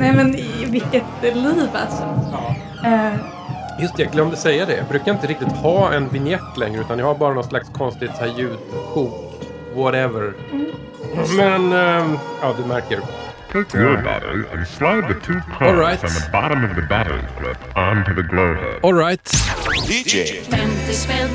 Nej men vilket liv alltså. Ja. Eh, Just det, jag glömde säga det. Jag brukar inte riktigt ha en vignett längre utan jag har bara någon slags konstigt så här ljudsjok. Whatever. Men, ehm, ja du märker. Take your battery and slide the two All plugs right. on the bottom of the battery clip onto the glow head. Alright. DJ. 50 spänn.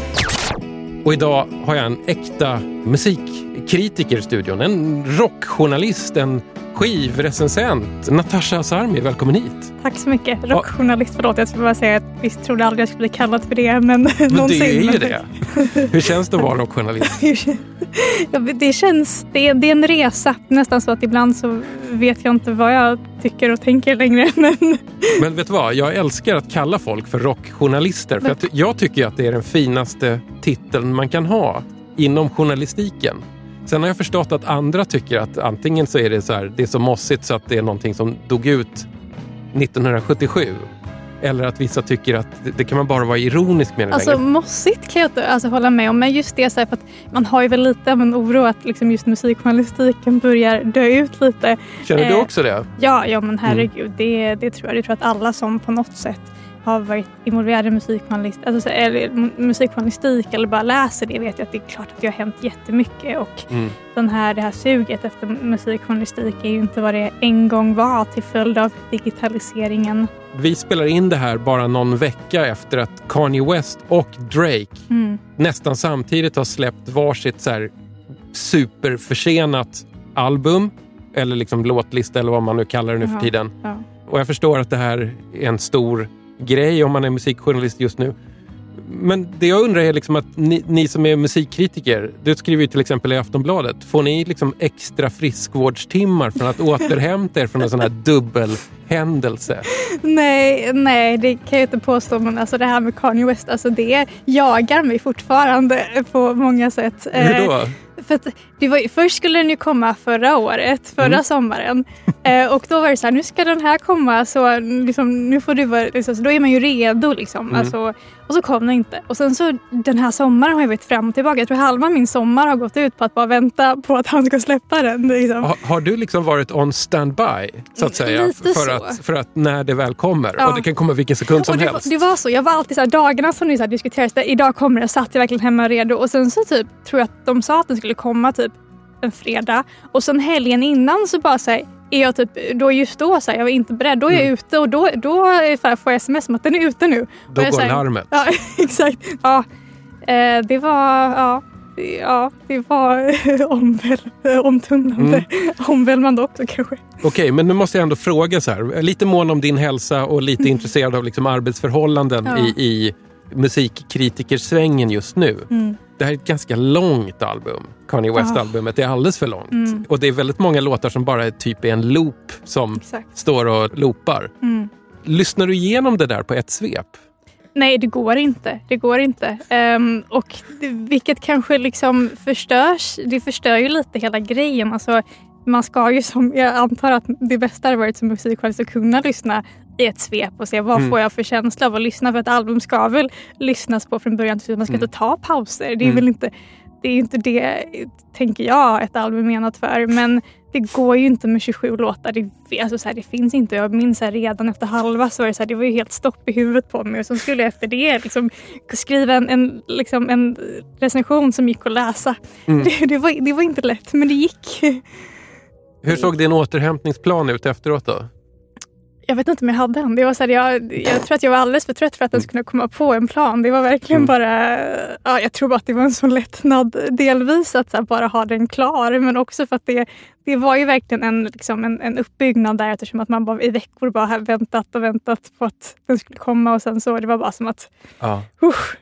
Och idag har jag en äkta musikkritiker i studion. En rockjournalist, en skivrecensent. Natasha Asarmi, välkommen hit. tack så mycket. Rockjournalist, förlåt jag skulle bara säga att visst trodde aldrig jag skulle bli kallad för det men, Men någonsin. det är ju det. Hur känns det att vara rockjournalist? Det känns, det är, det är en resa. Nästan så att ibland så vet jag inte vad jag tycker och tänker längre. Men Men vet du vad? Jag älskar att kalla folk för rockjournalister. För att jag tycker att det är den finaste titeln man kan ha inom journalistiken. Sen har jag förstått att andra tycker att antingen så är det så här, det är så mossigt så att det är någonting som dog ut 1977. Eller att vissa tycker att det, det kan man bara vara ironisk med alltså längre. mossigt kan jag alltså, hålla med om. Men just det så här, för att man har ju väl lite av en oro att liksom just musikjournalistiken börjar dö ut lite. Känner du eh, också det? Ja, ja men herregud. Det, det tror jag. Det tror jag att alla som på något sätt har varit involverade i musikjournalist, alltså, så- eller, musikjournalistik eller bara läser det vet jag att det är klart att det har hänt jättemycket. Och Mm. den här, det här suget efter musikjournalistik är ju inte vad det en gång var till följd av digitaliseringen. Vi spelar in det här bara någon vecka efter att Kanye West och Drake Mm. nästan samtidigt har släppt varsitt så här superförsenat album. Eller liksom låtlista eller vad man nu kallar det nu för tiden. Ja. Och jag förstår att det här är en stor grej om man är musikjournalist just nu. Men det jag undrar är liksom att ni, ni som är musikkritiker, du skriver ju till exempel i Aftonbladet, får ni liksom extra friskvårdstimmar för att återhämta er från en sån här dubbelhändelse? Nej, nej, det kan jag inte påstå. Men alltså det här med Kanye West, alltså det jagar mig fortfarande på många sätt. Hur Eh, då? För att det var, först skulle den ju komma förra året, förra Mm. sommaren. Eh, och då var det så här, nu ska den här komma så liksom, nu får du vara, liksom, så då är man ju redo. Liksom. Mm. Alltså, och så kom den inte. Och sen så den här sommaren har jag varit fram och tillbaka. Jag tror halva min sommar har gått ut på att bara vänta på att han ska släppa den. Liksom. Har, har du liksom varit on standby så att säga? Lite för, så. att, för att när det väl kommer, Ja. och det kan komma vilken sekund som och det, var, helst. det var så. Jag var alltid så här, dagarna som så här diskuterades, där, idag kommer det, satt jag verkligen hemma redo. Och sen så typ, tror jag att de sa att den skulle komma typ en fredag. Och sen helgen innan så bara här, är jag typ, då just då så här, jag var inte beredd. Då är jag Mm. ute och då, då får jag sms om att den är ute nu. Då jag går här- larmet. Ja, exakt. Ja, eh, det var, ja, ja, det var omväl, omtumlande. Mm. Omvälvande också kanske. Okej, men nu måste jag ändå fråga så här. Jag är Lite mån om din hälsa och lite intresserad av liksom arbetsförhållanden Mm. Ja. i, i musikkritikersvängen just nu. Mm. Det här är ett ganska långt album. Kanye West-albumet är alldeles för långt. Mm. Och det är väldigt många låtar som bara är typ en loop som Exakt. står och loopar. Mm. Lyssnar du igenom det där på ett svep? Nej, det går inte. Det går inte. Ehm, och det, vilket kanske liksom förstörs. Det förstör ju lite hela grejen. Alltså, man ska ju som, jag antar att det bästa hade varit som musikjournalist att kunna lyssna i ett svep och se vad Mm. får jag för känsla av att lyssna. För ett album ska väl lyssnas på från början till slut. Man ska Mm. inte ta pauser. Det är Mm. väl inte det, är inte det, tänker jag, ett album är menat för. Men det går ju inte med 27 låtar. Det, alltså så här, det finns inte. Jag minns här, redan efter halva så var det, så här, det var ju helt stopp i huvudet på mig. Och så skulle jag efter det liksom, skriva en, en, liksom, en recension som gick att läsa. Mm. Det, det, var, det var inte lätt, men det gick. Hur såg din återhämtningsplan ut efteråt då? Jag vet inte om jag hade en. Det var så här, jag, jag tror att jag var alldeles för trött för att ens kunna komma på en plan. Det var verkligen Mm. bara... Ja, jag tror bara att det var en sån lättnad. Delvis att här, bara ha den klar, men också för att det, det var ju verkligen en, liksom, en, en uppbyggnad där eftersom att man bara i veckor bara har väntat och väntat på att den skulle komma och sen så det var bara som att Ja. Usch.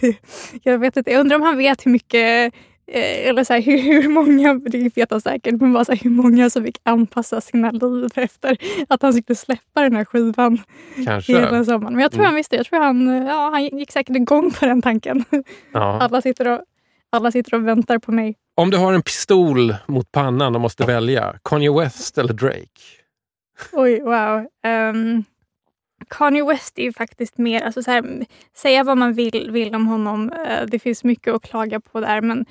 jag vet inte, jag undrar om han vet hur mycket eller så här, hur, hur många, det vet han säkert, men bara så här, hur många som fick anpassa sina liv efter att han skulle släppa den här skivan Kanske. hela sommaren. Men jag tror Mm. han visste, jag tror han, ja, han gick säkert igång på den tanken. Ja. Alla, sitter och, alla sitter och väntar på mig. Om du har en pistol mot pannan och måste välja, Kanye West eller Drake? Oj, wow. Um, Kanye West är ju faktiskt mer, alltså så här, säga vad man vill, vill om honom. eh, det finns mycket att klaga på där men eh,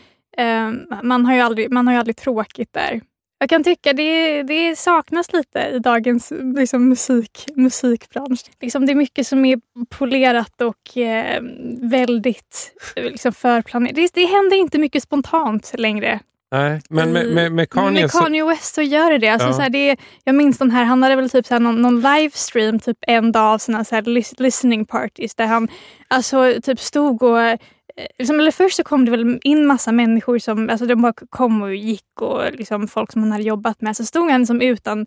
man, har ju aldrig, man har ju aldrig tråkigt där. jag kan tycka det, det saknas lite i dagens liksom, musik, musikbransch. Liksom, det är mycket som är polerat och eh, väldigt liksom, förplanerat. Det, det händer inte mycket spontant längre. Nej, men med, med, med Kanye, med Kanye West så gör det det. Alltså, Ja. så här, det är, jag minns den här, han hade väl typ så här, någon, någon livestream typ en dag av sina så här, lis- listening parties där han alltså, typ stod och Liksom, eller först så kom det väl in massa människor som alltså de bara kom och gick och liksom folk som han hade jobbat med. Så stod han liksom utan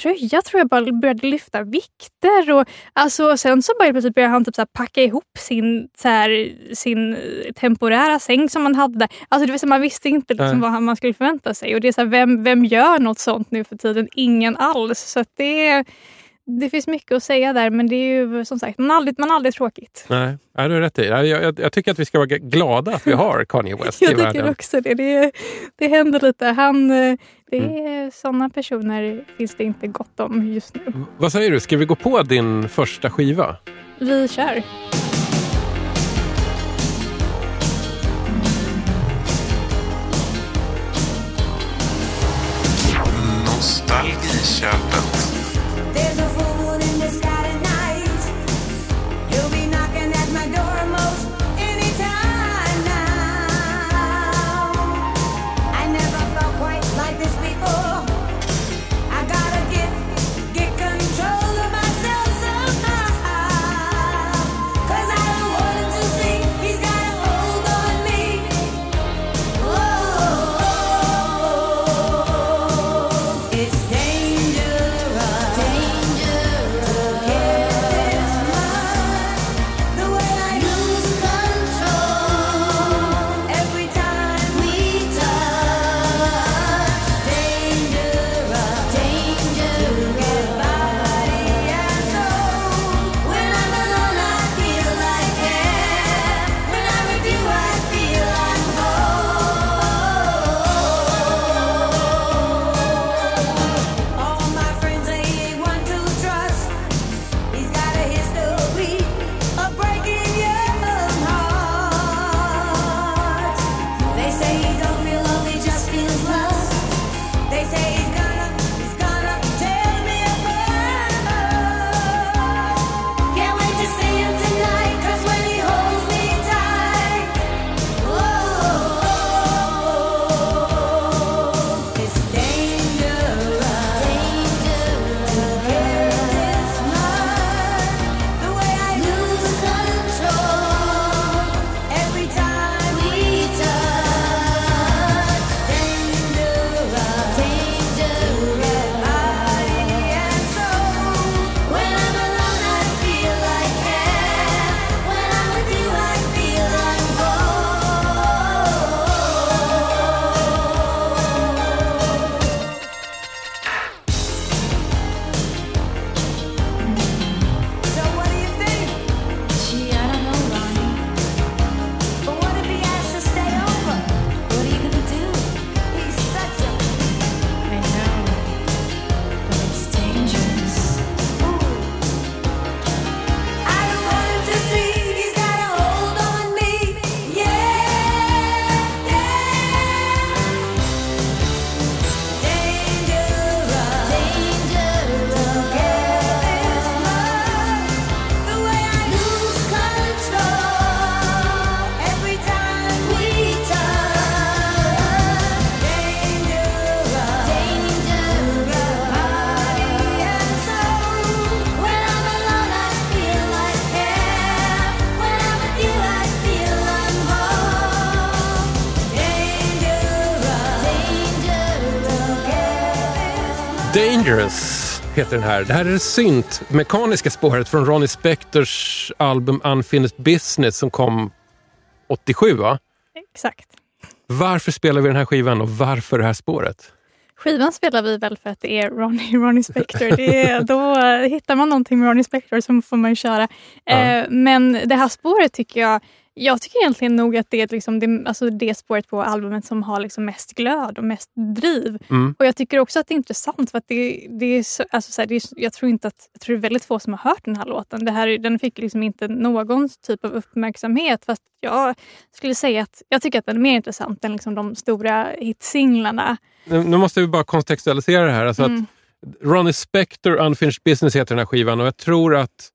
tröja tror jag bara började lyfta vikter. Och, alltså, sen så började, plötsligt började han typ så packa ihop sin, så här, sin eh, temporära säng som man hade. Alltså, det vill säga, man visste inte liksom, vad han- man skulle förvänta sig. Och det är så här, vem, vem gör något sånt nu för tiden? Ingen alls. Så det, är- det finns mycket att säga där men det är ju som sagt, man har aldrig, man har aldrig tråkigt. Nej, ja, du har rätt i. Jag, jag, jag tycker att vi ska vara glada att vi har Kanye West i Jag tycker världen. också det. Det, det händer lite. Han, eh, det är, Sådana personer finns det inte gott om just nu. Vad säger du, ska vi gå på din första skiva? Vi kör. Nostalgiköpet. Dangerous heter den här. Det här är det synt mekaniska spåret från Ronnie Spectors album Unfinished Business som kom 87 va? Exakt. Varför spelar vi den här skivan och varför det här spåret? Skivan spelar vi väl för att det är Ronnie, Ronnie Spector. Det är, då hittar man någonting med Ronnie Spector så får man ju köra. Ja. Eh, men det här spåret tycker jag Jag tycker egentligen nog att det är liksom det, alltså det spåret på albumet som har liksom mest glöd och mest driv. Mm. Och jag tycker också att det är intressant för att det, det är så, alltså så här, det är, jag tror inte att jag tror det är väldigt få som har hört den här låten. Det här, den fick liksom inte någon typ av uppmärksamhet fast jag skulle säga att jag tycker att den är mer intressant än liksom de stora hitsinglarna. Nu nu måste vi bara kontextualisera det här. Alltså Mm. att Ronnie Spector Unfinished Business heter den här skivan och jag tror att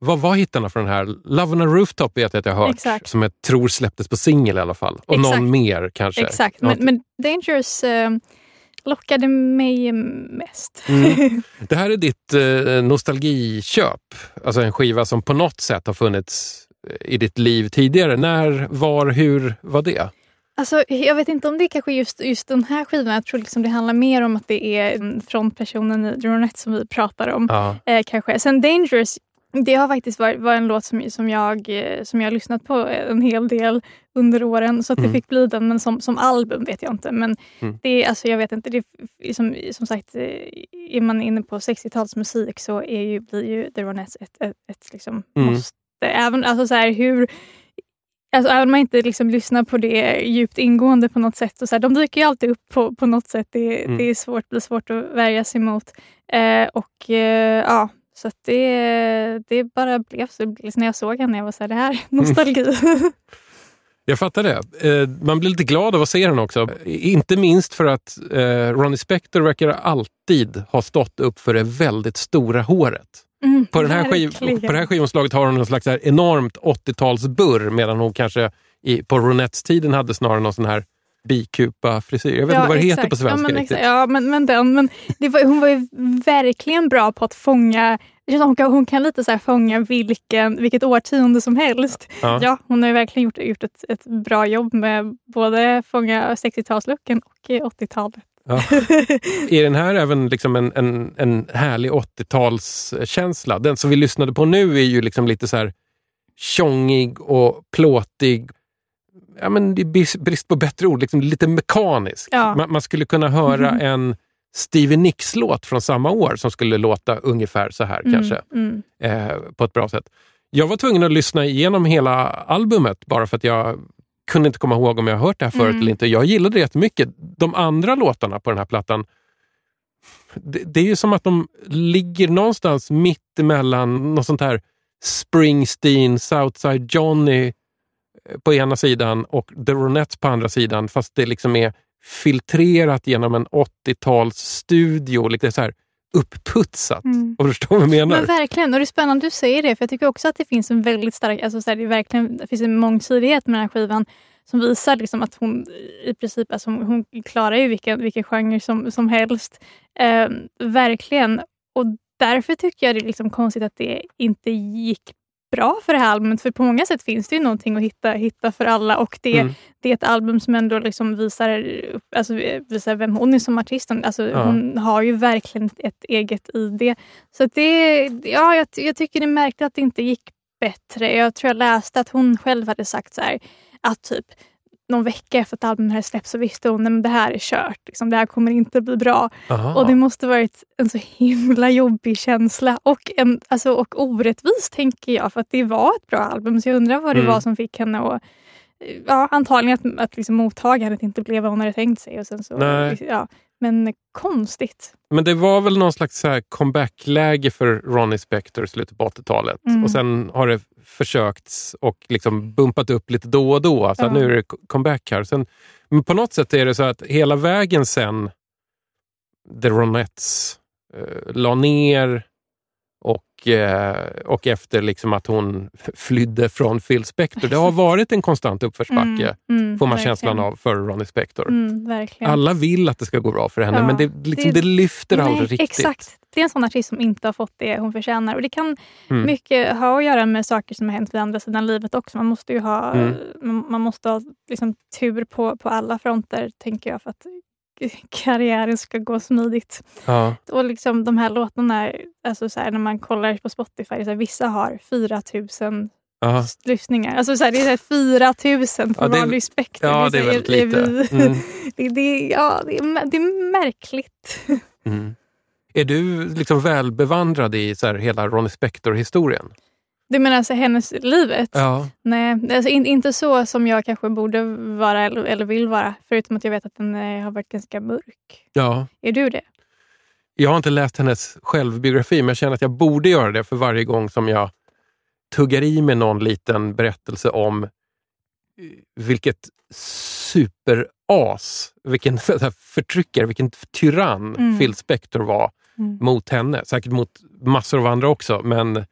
vad var hittarna för den här? Love on a Rooftop vet jag att jag har hört. Exakt. Som jag tror släpptes på singel i alla fall. Och Exakt. någon mer kanske. Exakt, men, men Dangerous eh, lockade mig mest. Mm. Det här är ditt eh, nostalgiköp. Alltså en skiva som på något sätt har funnits eh, i ditt liv tidigare. När, var, hur var det? Alltså, jag vet inte om det är kanske just, just den här skivan. Jag tror liksom det handlar mer om att det är frontpersonen i The Ronettes som vi pratar om. Ja. Eh, kanske. Sen Dangerous, det har faktiskt varit, var en låt som, som, jag, eh, som jag har lyssnat på en hel del under åren. Så att det Mm. fick bli den. Men som, som album vet jag inte. Men Mm. det, alltså, jag vet inte. Det, som, som sagt, eh, är man inne på 60-talsmusik så är ju, blir ju The Ronettes ett, ett, ett liksom Mm. måste. Även, alltså, så här, hur, Alltså, även om man inte liksom lyssnar på det djupt ingående på något sätt. Och så här, de dyker ju alltid upp på, på något sätt. Det, Mm. det är svårt, blir svårt att värja sig mot. Eh, och eh, ja, så det, det bara blev så. När jag såg henne, jag var så här, det här är nostalgi. Jag fattar det. Eh, man blir lite glad av att se den också. Inte minst för att eh, Ronnie Spector verkar alltid ha stått upp för det väldigt stora håret. Mm, På, den här skiv, på det här skivomslaget har hon någon slags enormt 80-talsburr medan hon kanske i, på Ronettes-tiden hade snarare någon sån här bikupa-frisyr. Jag vet inte vad det heter på svenska ja, men, exakt. Ja, men, men, den, men var, hon var ju verkligen bra på att fånga Hon kan, hon kan lite så fånga vilken, vilket årtionde som helst. Ja. Ja, hon har ju verkligen gjort, gjort ett, ett bra jobb med både fånga 60-talslooken och eh, 80-talet. Ja. Är den här även liksom en, en, en härlig 80-talskänsla? Den som vi lyssnade på nu är ju liksom lite så här tjongig och plåtig. Ja, men det är brist- på bättre ord, liksom lite mekanisk. Ja. Man, man skulle kunna höra en Stevie Nicks-låt från samma år som skulle låta ungefär så här kanske, Mm. eh, på ett bra sätt. Jag var tvungen att lyssna igenom hela albumet bara för att jag kunde inte komma ihåg om jag hört det här förut Mm. eller inte. Jag gillade det jättemycket. De andra låtarna på den här plattan, det, det är ju som att de ligger någonstans mitt emellan något sånt här Springsteen, Southside Johnny på ena sidan och The Ronettes på andra sidan, fast det liksom är filtrerat genom en 80-talsstudio, lite så här uppputsat. Mm. Du förstår vad jag menar? Men verkligen, och det är spännande att du säger det. För jag tycker också att det finns en väldigt stark, alltså så här, det, är verkligen, det finns en mångsidighet med den här skivan som visar liksom att hon i princip, alltså hon klarar ju vilken, vilken genre som, som helst. Eh, verkligen. Och därför tycker jag det är liksom konstigt att det inte gick bra för det här albumet. För på många sätt finns det ju någonting att hitta, hitta för alla. Och det, Mm. det är ett album som ändå liksom visar, alltså visar vem hon är som artist. Alltså Ja. Hon har ju verkligen ett eget ID. Så det, ja, jag, jag tycker det är märkligt att det inte gick bättre. Jag tror jag läste att hon själv hade sagt så här, att typ någon vecka efter att albumet hade släppts så visste hon att det här är kört. Liksom, det här kommer inte bli bra. Aha. Och det måste varit en så himla jobbig känsla och, en, alltså, och orättvis tänker jag för att det var ett bra album. Så jag undrar vad det Mm. var som fick henne att Ja, antagligen att, att liksom mottagandet inte blev vad hon hade tänkt sig. Och sen så, Nej. Ja, men konstigt. Men det var väl någon slags comeback-läge för Ronnie Spector i slutet på 80-talet. Mm. Och sen har det försökts och liksom bumpat upp lite då och då. Så Ja. nu är det comeback här. Sen, men på något sätt är det så att hela vägen sen The Ronettes eh, la ner och, eh, och efter liksom att hon flydde från Phil Spector. Det har varit en konstant uppförsbacke, Mm, mm, får man verkligen. känslan av, för Ronnie Spector. Mm. Alla vill att det ska gå bra för henne, Ja, men det, liksom, det- det, lyfter Nej, aldrig riktigt. Exakt. Det är en sån artist som inte har fått det hon förtjänar. Och Det kan Mm. mycket ha att göra med saker som har hänt vid andra sidan livet också. Man måste ha, Mm. man, man måste ha liksom, tur på, på alla fronter, tänker jag, för att karriären ska gå smidigt. Ja. Och liksom de här låtarna, alltså så här, när man kollar på Spotify, så här, vissa har 4000 Ja. lyssningar. Alltså så här, det är så här 4000 för Ja, vanlig spektrum. Ja, det är väldigt lite. Mm. det, det, ja, det, är, det är märkligt. Mm. Är du liksom välbevandrad i så här hela Ronnie Spector-historien? Du menar alltså hennes livet? Ja. Nej, alltså in, inte så som jag kanske borde vara eller, eller vill vara. Förutom att jag vet att den eh, har varit ganska mörk. ja. Är du det? Jag har inte läst hennes självbiografi, men jag känner att jag borde göra det för varje gång som jag tuggar i mig någon liten berättelse om eh, vilket superas, vilken förtryckare, vilken tyrann Mm. Phil Spector var Mm. mot henne. Säkert mot massor av andra också, men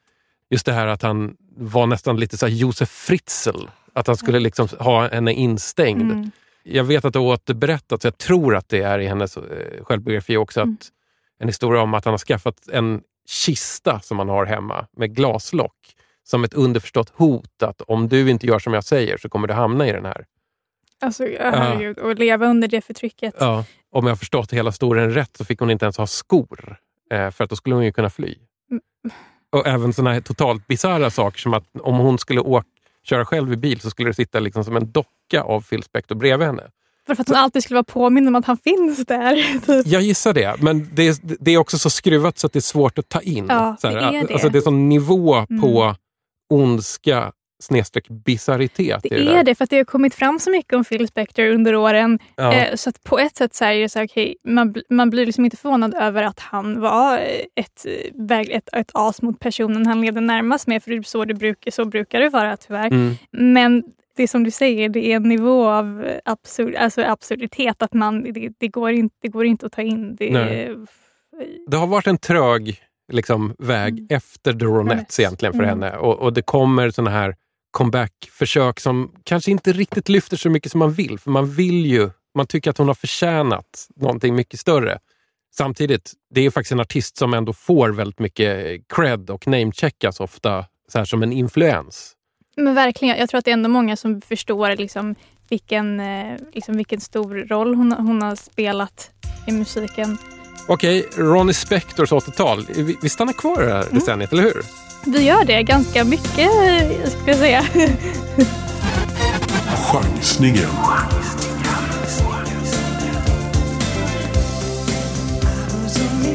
just det här att han var nästan lite så Josef Fritzl. Att han skulle liksom ha henne instängd. Mm. Jag vet att det återberättats, jag tror att det är i hennes eh, självbiografi också, att Mm. en historia om att han har skaffat en kista som han har hemma med glaslock. Som ett underförstått hot att om du inte gör som jag säger så kommer du hamna i den här. Alltså, herregud, och leva under det förtrycket. Ja. Om jag har förstått hela historien rätt så fick hon inte ens ha skor. Eh, för att då skulle hon ju kunna fly. Mm. Och även såna här totalt bisarra saker som att om hon skulle åka, köra själv i bil så skulle det sitta liksom som en docka av Phil Spector bredvid henne. För att hon alltid skulle vara påmind om att han finns där. Typ. Jag gissar det, men det är, det är också så skruvat så att det är svårt att ta in. Ja, det är att- det. Alltså det är sån nivå Mm. på ondska snedstreck bisarritet. Det där. är det, för att det har kommit fram så mycket om Phil Spector under åren. Ja. Eh, så att på ett sätt så är det så här, okej, man, man blir liksom inte förvånad över att han var ett, ett, ett as mot personen han levde närmast med. För det så, det brukar, så brukar det vara tyvärr. Mm. Men det som du säger, det är en nivå av absurd, alltså absurditet. att man, det, det, går inte, det går inte att ta in. Det, Nej. Det har varit en trög liksom, väg Mm. efter The Ronettes. egentligen för Mm. henne. Och, och det kommer såna här comeback-försök som kanske inte riktigt lyfter så mycket som man vill. För man vill ju, man tycker att hon har förtjänat någonting mycket större. Samtidigt, det är faktiskt en artist som ändå får väldigt mycket cred och namecheckas ofta så här som en influens. Men verkligen, jag tror att det är ändå många som förstår liksom vilken, eh, liksom vilken stor roll hon, hon har spelat i musiken. Okej, Ronnie Spectors 80-tal. Vi, vi stannar kvar i det här Mm. decenniet, eller hur? Vi gör det ganska mycket, ska jag säga. Chansningen.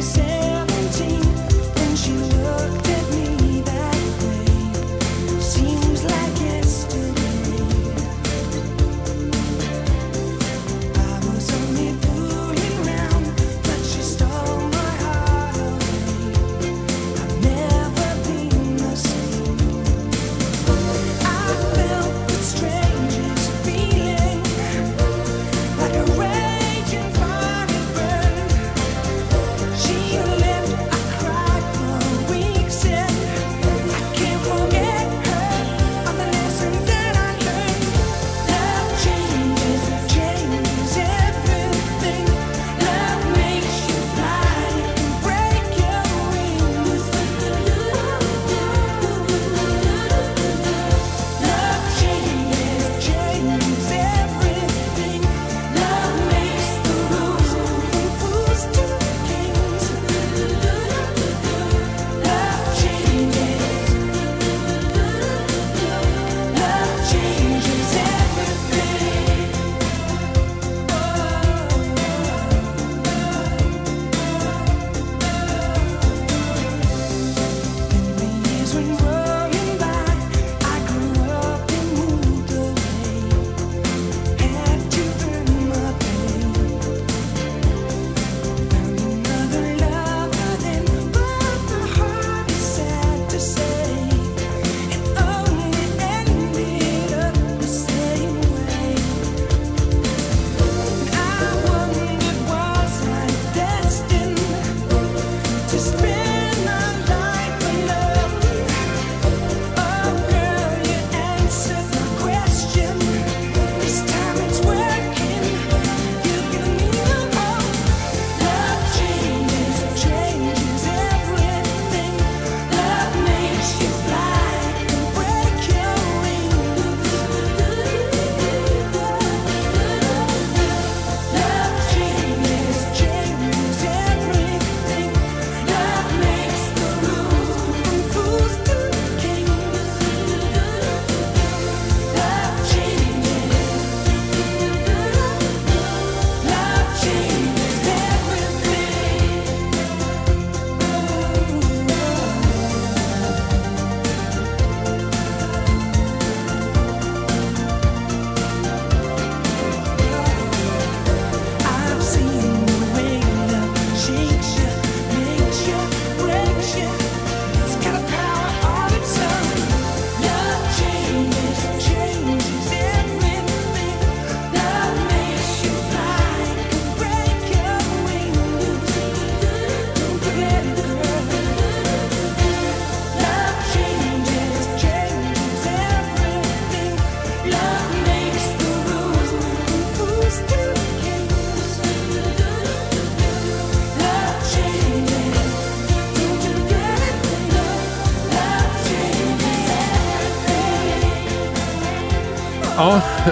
was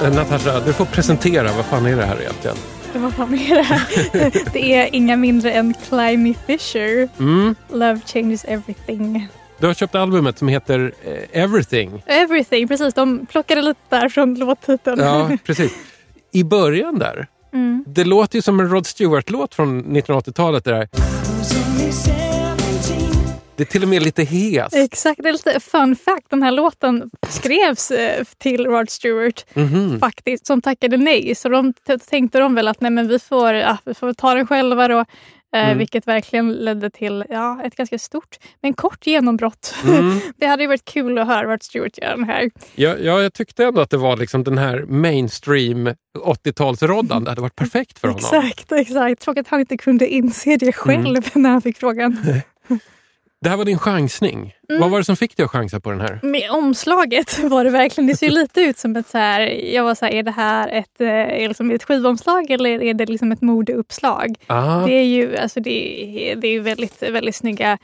Natasha, du får presentera. Vad fan är det här egentligen? Vad fan är det här? Det är inga mindre än Climby Fisher. Mm. Love changes everything. Du har köpt albumet som heter eh, Everything. Everything, precis. De plockade lite där från låttiteln. Ja, precis. I början där, Mm. det låter ju som en Rod Stewart-låt från 1980-talet. Det, där. Det är till och med lite hes. Exakt, det är lite fun fact. Den här låten skrevs eh, till Rod Stewart Mhm. faktiskt, som tackade nej. Så de tänkte de väl att nej, men vi, får, ja, vi får ta den själva då. Eh, Mm. Vilket verkligen ledde till ja, ett ganska stort men kort genombrott. Mm. Det hade ju varit kul att höra Rod Stewart göra den här. Ja, ja, jag tyckte ändå att det var liksom den här mainstream 80-talsroddan. Det hade varit perfekt för honom. Exakt, exakt. Tråkigt att han inte kunde inse det själv Mm. när han fick frågan. Det här var din chansning. Mm. Vad var det som fick dig att chansa på den här? Med omslaget var det verkligen, det ser lite ut som ett så här, jag var så här, är det här ett, eh, är liksom ett skivomslag eller är det liksom ett modeuppslag? Ah, Det är ju alltså det det är väldigt, väldigt snygga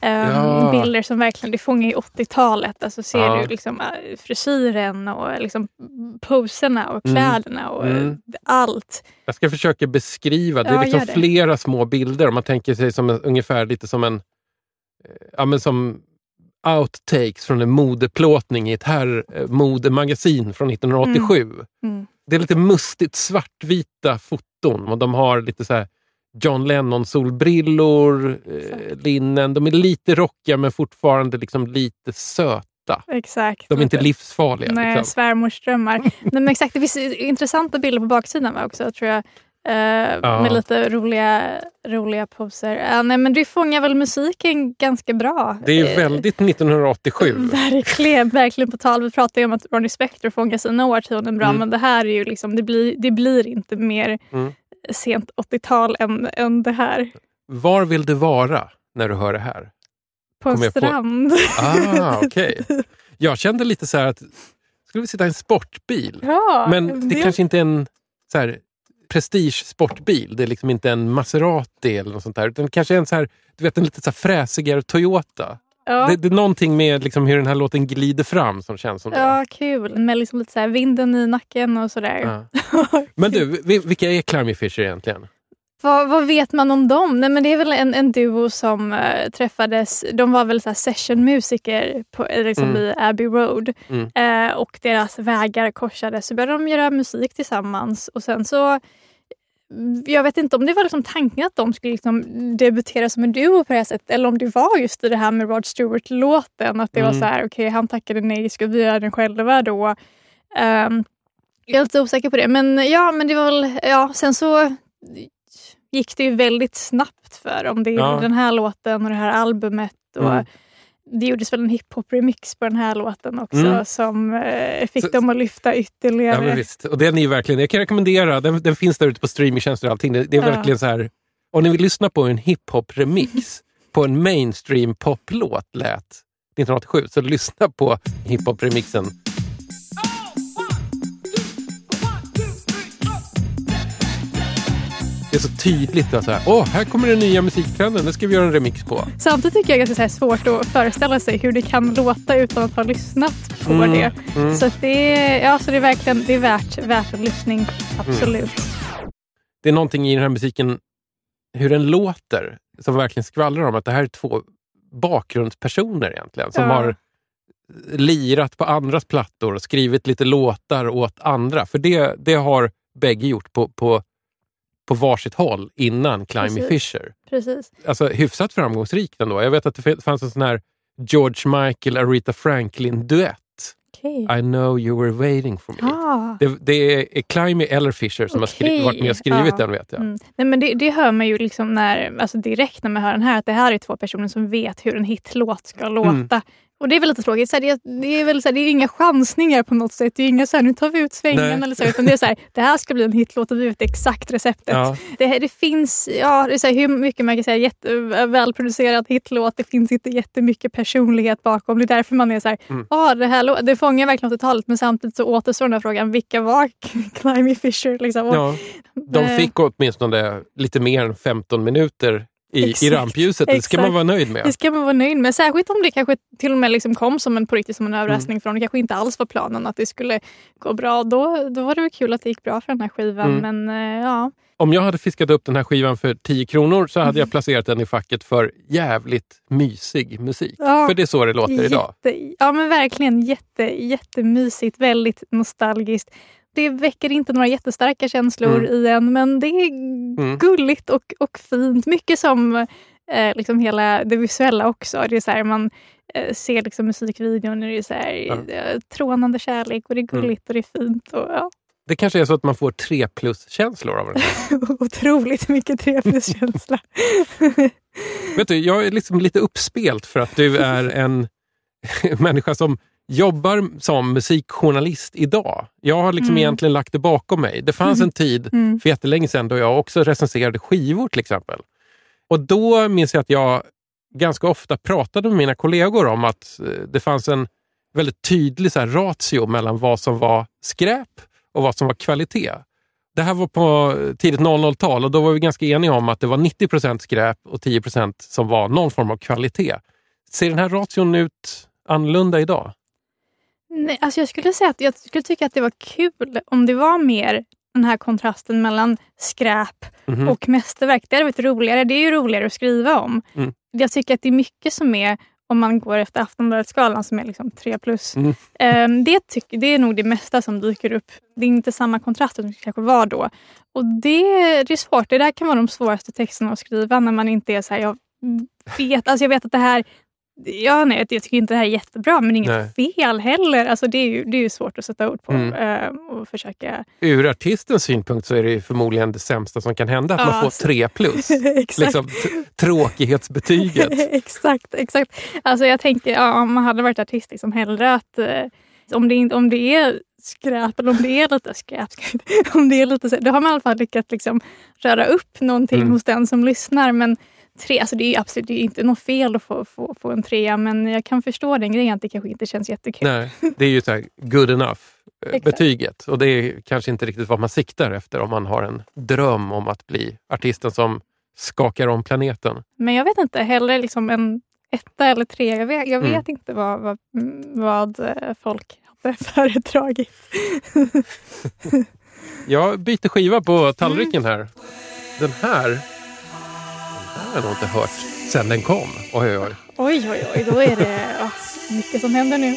ehm, Ja. bilder som verkligen det fångar ju 80-talet. Alltså ser Ja. du liksom eh, frisyren och liksom poserna och Mm. kläderna och Mm. allt. jag ska försöka beskriva. Det är Ja, liksom flera små bilder. Om man tänker sig som en, ungefär lite som en ja, men som outtakes från en modeplåtning i ett här eh, modemagasin från 1987. Mm. Det är lite mustigt svartvita foton och de har lite så John Lennon-solbrillor, eh, linnen. De är lite rockiga men fortfarande liksom lite söta. Exakt. De är inte livsfarliga. Nej, liksom. svärmorsdrömmar. Nej, men exakt, det finns intressanta bilder på baksidan också tror jag. Eh, Med lite roliga, roliga poser. Eh, nej, men det fångar väl musiken ganska bra. Det är Eh, väldigt 1987. Verkligen, verkligen på tal. Vi pratade ju om att Ronnie Spector fångar sina årtionden bra Mm. men det här är ju liksom, det blir, det blir inte mer Mm. sent 80-tal än, än det här. Var vill du vara när du hör det här? På en jag på- strand. Ah, okej. Jag kände lite så här att skulle vi sitta i en sportbil? ja, Men det kanske inte är en så här, prestige sportbil. Det är liksom inte en Maserati eller något sånt där. Utan kanske en, så här, du vet, en lite så fräsigare Toyota. ja. Det, det är någonting med liksom hur den här låten glider fram som känns som det. Ja, kul. Med liksom lite så vinden i nacken och sådär. Ja. Men du, vi- vilka är Climby Fisher egentligen? Vad, vad vet man om dem? Nej, men det är väl en, en duo som eh, träffades. De var väl så sessionmusiker på, liksom Mm. i Abbey Road. Mm. Eh, och deras vägar korsades. Så började de göra musik tillsammans. Och sen så jag vet inte om det var liksom tanken att de skulle liksom debutera som en duo på det här sättet eller om det var just i det här med Rod Stewart-låten. Att det var Mm. så här, okej han tackade nej, ska vi göra den själva då? Um, jag är lite osäker på det. Men ja, men det var väl, ja, sen så gick det ju väldigt snabbt för dem. Det är Ja. den här låten och det här albumet. Och Mm. Det gjordes väl en hiphop-remix på den här låten också Mm. som eh, fick Så- dem att lyfta Ja, ytterligare. men visst. Och den är verkligen, jag kan rekommendera, den, den finns där ute på streamingtjänster och allting. Det, det är Ja. verkligen så här, om ni vill lyssna på en hiphop-remix på en mainstream poplåt lät 1987, så lyssna på hiphop-remixen. Det är så tydligt. Att så här, Åh, här kommer den nya musiktrenden, det ska vi göra en remix på. Samtidigt tycker jag att det är svårt att föreställa sig hur det kan låta utan att ha lyssnat på Mm, det. mm. Så det, är, ja, så det är verkligen det är värt, värt en lyssning. Absolut. det är någonting i den här musiken, hur den låter, som verkligen skvallrar om att det här är två bakgrundspersoner egentligen. Som Ja. har lirat på andras plattor och skrivit lite låtar åt andra. För det, det har bägge gjort på, på, på varsitt håll innan Climby Precis. Fisher. Precis. Alltså hyfsat framgångsrikt ändå. Jag vet att det fanns en sån här George Michael, Aretha Franklin-duett. Okej. I know you were waiting for me. Ah. Det, det är Climby eller Fisher som har skri- Okej, varit med och skrivit ja. den vet jag. Mm. Nej, men det, det hör man ju liksom när, alltså direkt när man hör den här, att det här är två personer som vet hur en hitlåt ska låta. Mm. Och det är väl lite tråkigt. Så här, det, det, är väl så här, det är inga chansningar på något sätt. Det är inga så här, nu tar vi ut svängen. Eller så, utan det är så här, det här ska bli en hitlåt och vi vet exakt receptet. Ja. Det, det finns, ja, det är så hur mycket man kan säga, jätte, välproducerad hitlåt. Det finns inte jättemycket personlighet bakom. Det är därför man är så här, Mm. ah, det, här, det fångar verkligen 80-talet. Men samtidigt så återstår den här frågan, vilka var Climby Fisher? Liksom? Och, Ja, de eh, fick åtminstone lite mer än 15 minuter i, i Exakt, rampljuset. Det ska man vara nöjd med. Det ska man vara nöjd med. Särskilt om det kanske till och med liksom kom som en, på riktigt som en Mm. överraskning från det kanske inte alls var planen att det skulle gå bra. Då, då var det väl kul att det gick bra för den här skivan. Mm. Men eh, ja, Om jag hade fiskat upp den här skivan för 10 kronor så Mm. hade jag placerat den i facket för jävligt mysig musik. Ja. För det är så det låter idag. Jätte, ja men verkligen jätte, jättemysigt, väldigt nostalgiskt. Det väcker inte några jättestarka känslor Mm. i en men det är gulligt och, och fint. Mycket som eh, liksom hela det visuella också. Det är så här, man eh, ser liksom musikvideon och det är så här, Ja. Mm. eh, trånande kärlek och det är gulligt och det är fint. Och, ja, Det kanske är så att man får 3 plus-känslor av den otroligt mycket trevlighetskänsla. Vet du, jag är liksom lite uppspelt för att du är en människa som jobbar som musikjournalist idag. Jag har liksom Mm. egentligen lagt det bakom mig. Det fanns en tid Mm. för jättelänge sedan då jag också recenserade skivor till exempel. Och då minns jag att jag ganska ofta pratade med mina kollegor om att eh, det fanns en väldigt tydlig så här, ratio mellan vad som var skräp och vad som var kvalitet. Det här var på tidigt 00-tal och då var vi ganska eniga om att det var 90% skräp och 10% som var någon form av kvalitet. Ser den här ration ut annorlunda idag? Nej, alltså jag skulle säga att jag skulle tycka att det var kul om det var mer den här kontrasten mellan skräp Mhm. och mästerverk. Det hade varit roligare. Det är ju roligare att skriva om. Mm. Jag tycker att det är mycket som är, om man går efter Aftonbladet-skalan som är liksom 3 plus. Mm. Ehm, det, tycker, det är nog det mesta som dyker upp. Det är inte samma kontrast som det kanske var då. Och det, det är svårt. Det där kan vara de svåraste texterna att skriva när man inte är så här, jag vet, alltså jag vet att det här Ja, nej, jag tycker inte det här är jättebra, men inget fel heller. Alltså, det, är ju, det är ju svårt att sätta ord på Mm. eh, och försöka... Ur artistens synpunkt så är det ju förmodligen det sämsta som kan hända, att Ja, man får alltså. 3 plus. exakt. liksom, tråkighetsbetyget. exakt, exakt. Alltså jag tänker, ja, om man hade varit artist, liksom, hellre att eh, om, det, om det är skräp eller om det är lite skräp, om det är lite så, då har man i alla fall lyckats liksom, röra upp någonting Mm. hos den som lyssnar. Men tre, alltså det är absolut det är inte något fel att få, få, få en trea, men jag kan förstå den grejen att det kanske inte känns jättekul. Nej, det är ju så här good enough, eh. Och det är kanske inte riktigt vad man siktar efter om man har en dröm om att bli artisten som skakar om planeten. Men jag vet inte, hellre liksom en etta eller tre. Jag vet, jag Mm. vet inte vad, vad, vad eh, folk hade föredragit. Jag byter skiva på tallriken här. Den här, den har jag inte hört sen den kom. Oj, oj, oj. Oj, oj, oj, då är det mycket som händer nu.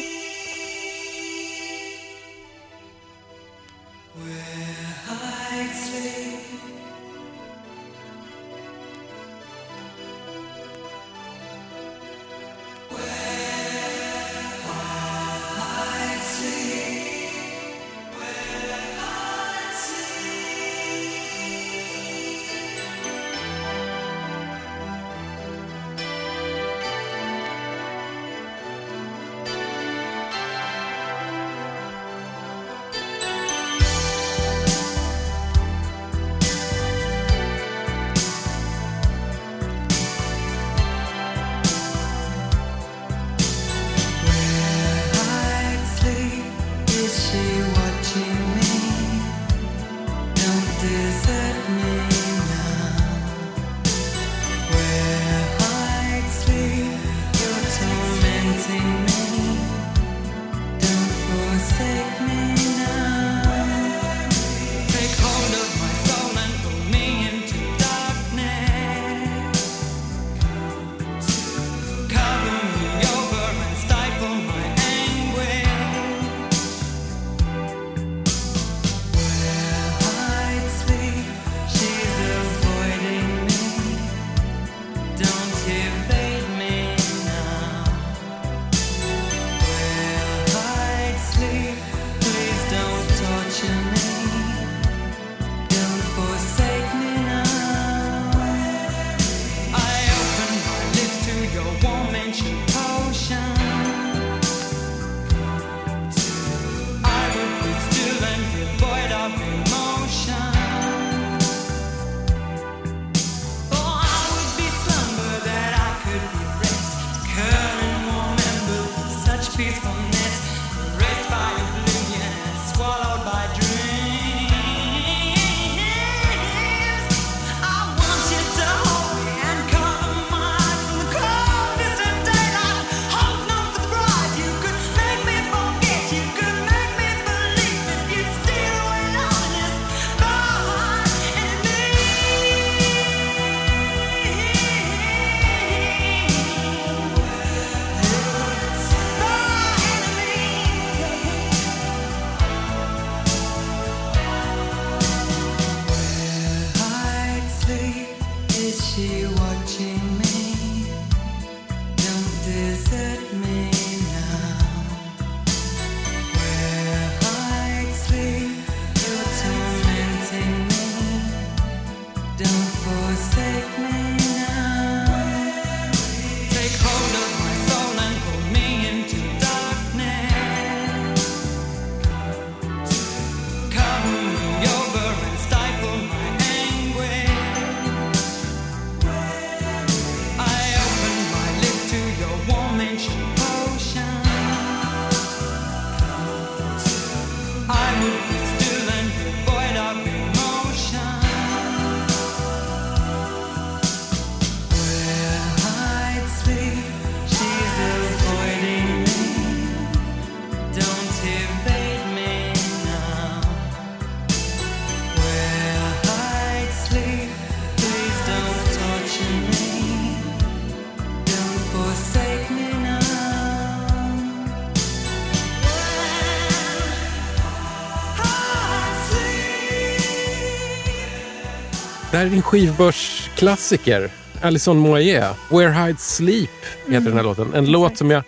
Här är din skivbörsklassiker. Alison Moyet. Where Hides Sleep heter den här låten. En låt som jag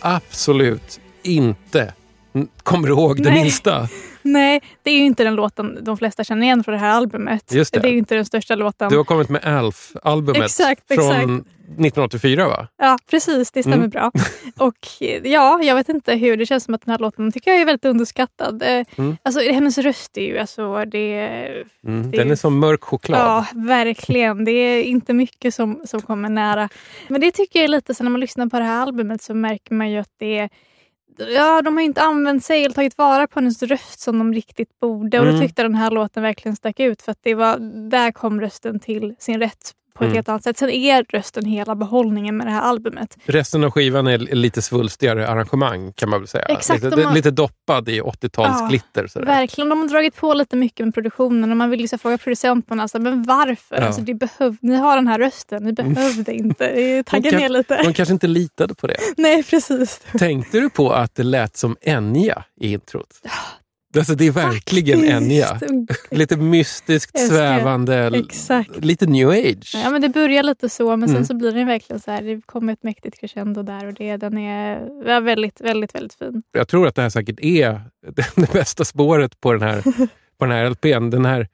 absolut inte kommer ihåg det Nej. minsta. Nej, det är ju inte den låten de flesta känner igen från det här albumet. Just det. är ju inte den största låten. Du har kommit med Alf-albumet Exakt, från exakt. 1984 va? Ja, precis. Det stämmer Mm. bra. Och ja, jag vet inte hur. Det känns som att den här låten tycker jag är väldigt underskattad. Eh, Mm. Alltså, hennes röst är ju... Alltså, det, Mm. Det- Den är som mörk choklad. ja, verkligen. Det är inte mycket som, som kommer nära. Men det tycker jag är lite så när man lyssnar på det här albumet så märker man ju att det är Ja, de har inte använt sig eller tagit vara på hennes röst som de riktigt borde. Och Mm. då tyckte jag den här låten verkligen stack ut. För att det var, där kom rösten till sin rätt på ett Mm. helt annat sätt. Sen är rösten hela behållningen med det här albumet. Resten av skivan är lite svulstigare arrangemang kan man väl säga. Exakt, lite, har- lite doppad i 80-talsglitter. sådär. Verkligen, de har dragit på lite mycket med produktionen och man vill liksom fråga producenterna, alltså, men varför? Ja. Mm. Alltså, det behöv, ni har den här rösten, ni behövde inte. Tagga ner lite. De kanske inte litade på det. Nej, precis. Tänkte du på att det lät som Enya i introt? Alltså det är verkligen. Enya. Lite mystiskt, svävande, Exakt. lite new age. Ja, men det börjar lite så, men sen Mm. så blir den verkligen så här. Det kommer ett mäktigt crescendo där och det, den är väldigt, väldigt, väldigt fin. Jag tror att det här säkert är det, det bästa spåret på den här, på den här LPn. Den här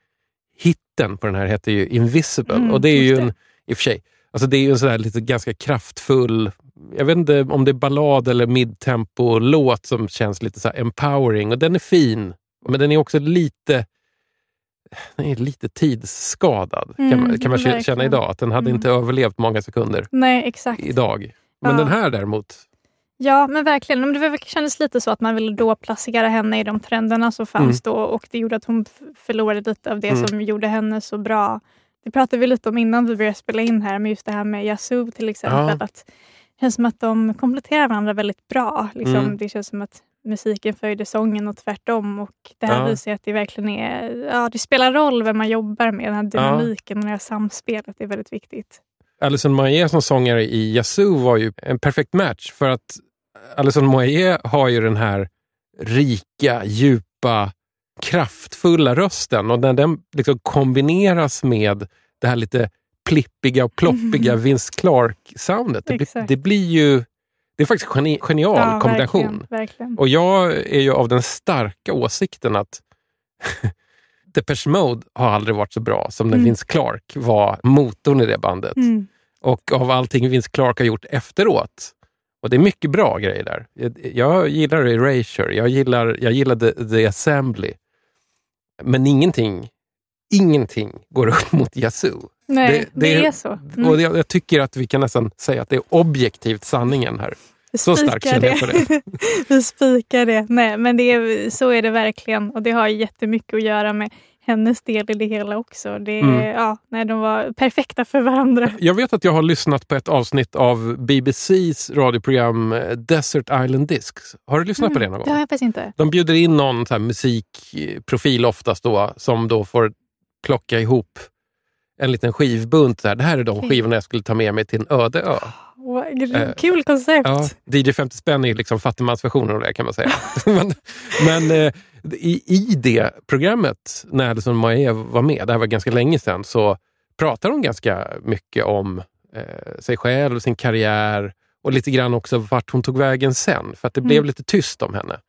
hitten på den här heter ju Invisible. Mm, och det är ju det. en, i och för sig, alltså det är ju en sån här lite ganska kraftfull, jag vet inte om det är ballad eller midtempo-låt som känns lite så här empowering. Och den är fin, men den är också lite den är lite tidsskadad kan, Mm, man, kan man känna idag. Att den hade Mm. inte överlevt många sekunder Nej, exakt. idag. Men Ja. den här däremot, Ja, men verkligen. Men Det kändes lite så att man ville då placera henne i de trenderna som fanns då och det gjorde att hon förlorade lite av det Mm. som gjorde henne så bra. Det pratade vi lite om innan vi började spela in här, med just det här med Yazoo till exempel. Ja. Att känns som att de kompletterar varandra väldigt bra. Liksom, Mm. Det känns som att musiken följde sången och tvärtom. Och det här Ja. visar att det verkligen är, ja, det spelar roll vem man jobbar med. Den här dynamiken och det här samspelet är väldigt viktigt. Alison Moyet som sångare i Yazoo var ju en perfekt match för att Alison Moyet har ju den här rika, djupa, kraftfulla rösten och när den liksom kombineras med det här lite plippiga och ploppiga Vince Clark-soundet. Det, det blir ju... Det är faktiskt geni, genial Ja, kombination. Verkligen, verkligen. Och jag är ju av den starka åsikten att Depeche Mode har aldrig varit så bra som när Mm. Vince Clark var motorn i det bandet. Mm. Och av allting Vince Clark har gjort efteråt. Och det är mycket bra grejer där. Jag, jag gillar Erasure, jag gillar, jag gillar The, The Assembly. Men ingenting, ingenting går upp mot Yazoo. Nej, Det- det, det- är så. Mm. Och jag, jag tycker att vi kan nästan säga att det är objektivt sanningen här. Vi Så starkt spikar känner jag för det. Vi spikar det. Nej, men det är, så är det verkligen. Och det har jättemycket att göra med hennes del i det hela också. Det, Mm. ja, nej, de var perfekta för varandra. Jag vet att jag har lyssnat på ett avsnitt av BBCs radioprogram eh, Desert Island Discs. Har du lyssnat på det någon Mm, Det gång? har jag faktiskt inte. De bjuder in någon så musikprofil oftast då, som då får plocka ihop en liten skivbunt. Där. Det här är de Okej. skivorna jag skulle ta med mig till en öde ö. Vad Eh, Kul koncept. Ja, DJ 50 spänn är liksom fattigmansversionen av det kan man säga. men men eh, i, i det programmet, när Alison Moyet var med, det här var ganska länge sedan, så pratar hon ganska mycket om eh, sig själv, sin karriär och lite grann också vart hon tog vägen sen. För att det blev Mm. lite tyst om henne.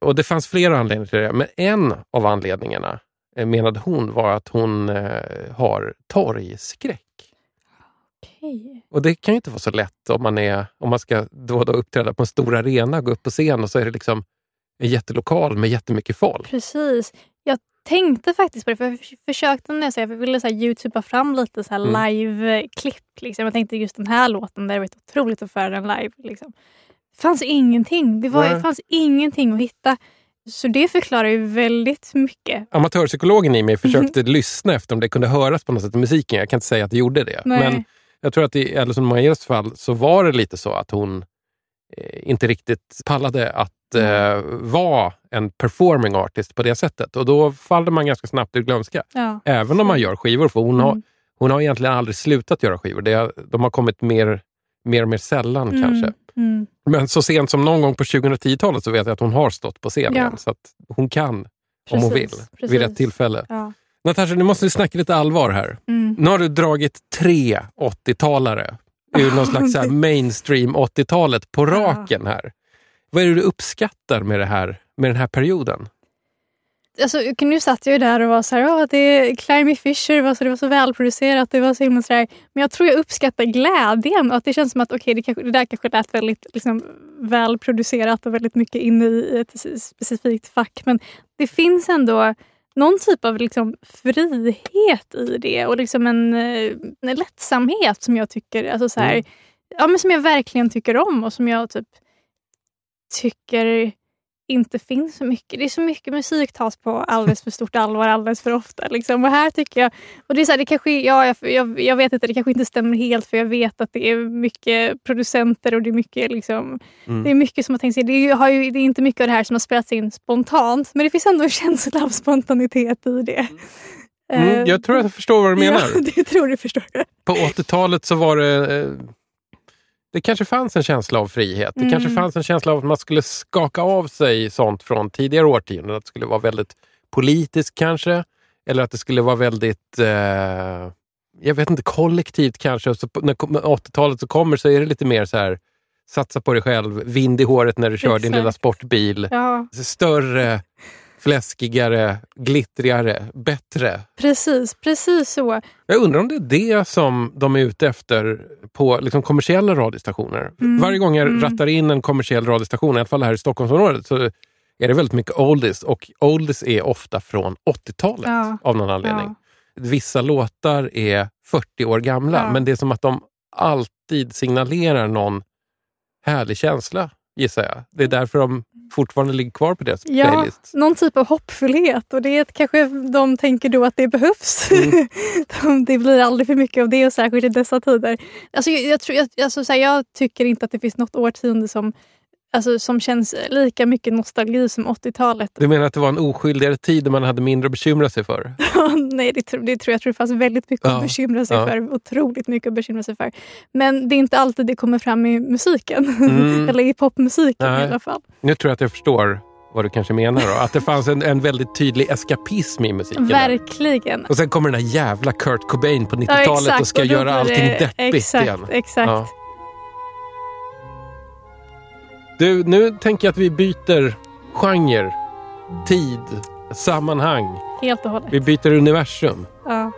Och det fanns flera anledningar till det, men en av anledningarna menade hon var att hon eh, har torgskräck. Okej. Och det kan ju inte vara så lätt om man, är, om man ska då då uppträda på en stor arena, gå upp på scen och så är det liksom en jättelokal med jättemycket folk. Precis. Jag tänkte faktiskt på det, för jag förs- försökte när jag, så jag ville så här, youtuba fram lite så här Mm. live-klipp. Liksom. Jag tänkte just den här låten, där det var otroligt att föra den live. Liksom. Det fanns ingenting. Det, var, det fanns ingenting att hitta. Så det förklarar ju väldigt mycket. Amatörpsykologen i mig försökte lyssna efter om det kunde höras på något sätt i musiken. Jag kan inte säga att det gjorde det. Nej. Men jag tror att i Alison Moyets fall så var det lite så att hon eh, inte riktigt pallade att eh, vara en performing artist på det sättet. Och då faller man ganska snabbt ur glömska. Ja. Även om man gör skivor. För hon, har, Mm. hon har egentligen aldrig slutat göra skivor. Det, har- de har kommit mer, mer och mer sällan kanske. Mm. Men så sent som någon gång på 2010-talet så vet jag att hon har stått på scen Ja. Så att hon kan, om hon vill, Precis, vid precis. rätt tillfälle. Ja. Natasha, nu måste vi snacka lite allvar här. Mm. Nu har du dragit tre 80-talare ur någon slags så mainstream 80-talet på raken här. Vad är det du uppskattar med, det här, med den här perioden? Alltså, nu satt jag ju där och var så här, "Åh, det är Climby Fisher, var så, det var så välproducerat, det var så himla så. Men jag tror jag uppskattar glädjen och att det känns som att okej, det, kanske, det där kanske lät väldigt liksom, välproducerat och väldigt mycket inne i ett specifikt fack. Men det finns ändå någon typ av liksom, frihet i det och liksom en, eh, en lättsamhet som jag tycker, alltså så här, Mm. ja, men som jag verkligen tycker om och som jag typ tycker inte finns så mycket. Det är så mycket musik tas på alldeles för stort allvar alldeles för ofta. Liksom. Och här tycker jag, och det är så här, det kanske, ja, jag, jag, jag vet inte, det kanske inte stämmer helt för jag vet att det är mycket producenter och det är mycket liksom, Mm. det är mycket som har tänkt sig. Det har ju, det är inte mycket av det här som har spelats in spontant men det finns ändå en känsla av spontanitet i det. Mm, Eh, jag tror att jag förstår vad du menar. Ja, det tror du förstår. På 80-talet så var det... Det kanske fanns en känsla av frihet. Det Mm. kanske fanns en känsla av att man skulle skaka av sig sånt från tidigare årtionden. Att det skulle vara väldigt politiskt kanske. Eller att det skulle vara väldigt... Eh, jag vet inte, kollektivt kanske. Så när kom- 80-talet så kommer så är det lite mer så här... Satsa på dig själv, vind i håret när du kör din Exakt. lilla sportbil. Ja, Större, fläskigare, glittrigare, bättre. precis, precis så. Jag undrar om det är det som de är ute efter på liksom kommersiella radiostationer. Mm. Varje gång jag Mm. rattar in en kommersiell radiostation, i alla fall här i Stockholmsområdet, så är det väldigt mycket oldies. Och oldies är ofta från 80-talet Ja. av någon anledning. Vissa låtar är 40 år gamla, Ja. men det är som att de alltid signalerar någon härlig känsla, gissar jag. Det är därför de fortfarande ligger kvar på deras Ja, playlist. någon typ av hoppfullhet och det är kanske de tänker då att det behövs. Mm. De- det blir aldrig för mycket av det och särskilt i dessa tider. Alltså, jag, jag, tror, jag, alltså, så här, jag tycker inte att det finns något årtionde som, alltså, som känns lika mycket nostalgi som 80-talet. Du menar att det var en oskyldigare tid där man hade mindre att bekymra sig för? Nej, det, tror- det tror jag, jag tror det fanns väldigt mycket Ja, att bekymra sig ja. för. Otroligt mycket att bekymra sig för. Men det är inte alltid det kommer fram i musiken. Mm. Eller i popmusiken Nej. i alla fall. Nu tror jag att jag förstår vad du kanske menar. Då. Att det fanns en, en väldigt tydlig eskapism i musiken. där. Verkligen. Och sen kommer den här jävla Kurt Cobain på Ja, 90-talet exakt. och ska Och då göra allting det- deppigt exakt, igen. Exakt. Ja. Du, nu tänker jag att vi byter genre, tid, sammanhang. Helt och hållet. Vi byter universum. Ja.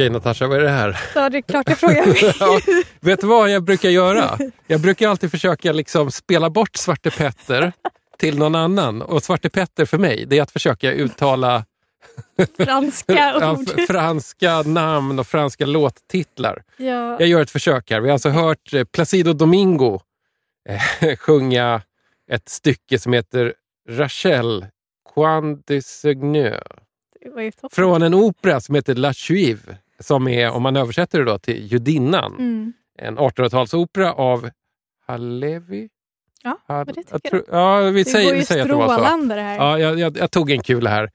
Okej Natasha, vad är det här? Så det är klart jag frågar mig. Ja, vet du vad jag brukar göra? Jag brukar alltid försöka liksom spela bort Svarte Petter till någon annan. Och Svarte Petter för mig, det är att försöka uttala Franska ja, ord. franska namn och franska låttitlar. Ja. Jag gör ett försök här. Vi har alltså hört eh, Placido Domingo eh, sjunga ett stycke som heter Rachel, Quan de Seigneur. Från en opera som heter La Juive, som är, om man översätter det då till Judinnan, Mm. en 1800-talsopera av Halevi. Ja, Hal- det tycker jag tror- Ja, vi Det säger, går ju säger att det strålande det här. Ja, jag, jag, jag tog en kul här.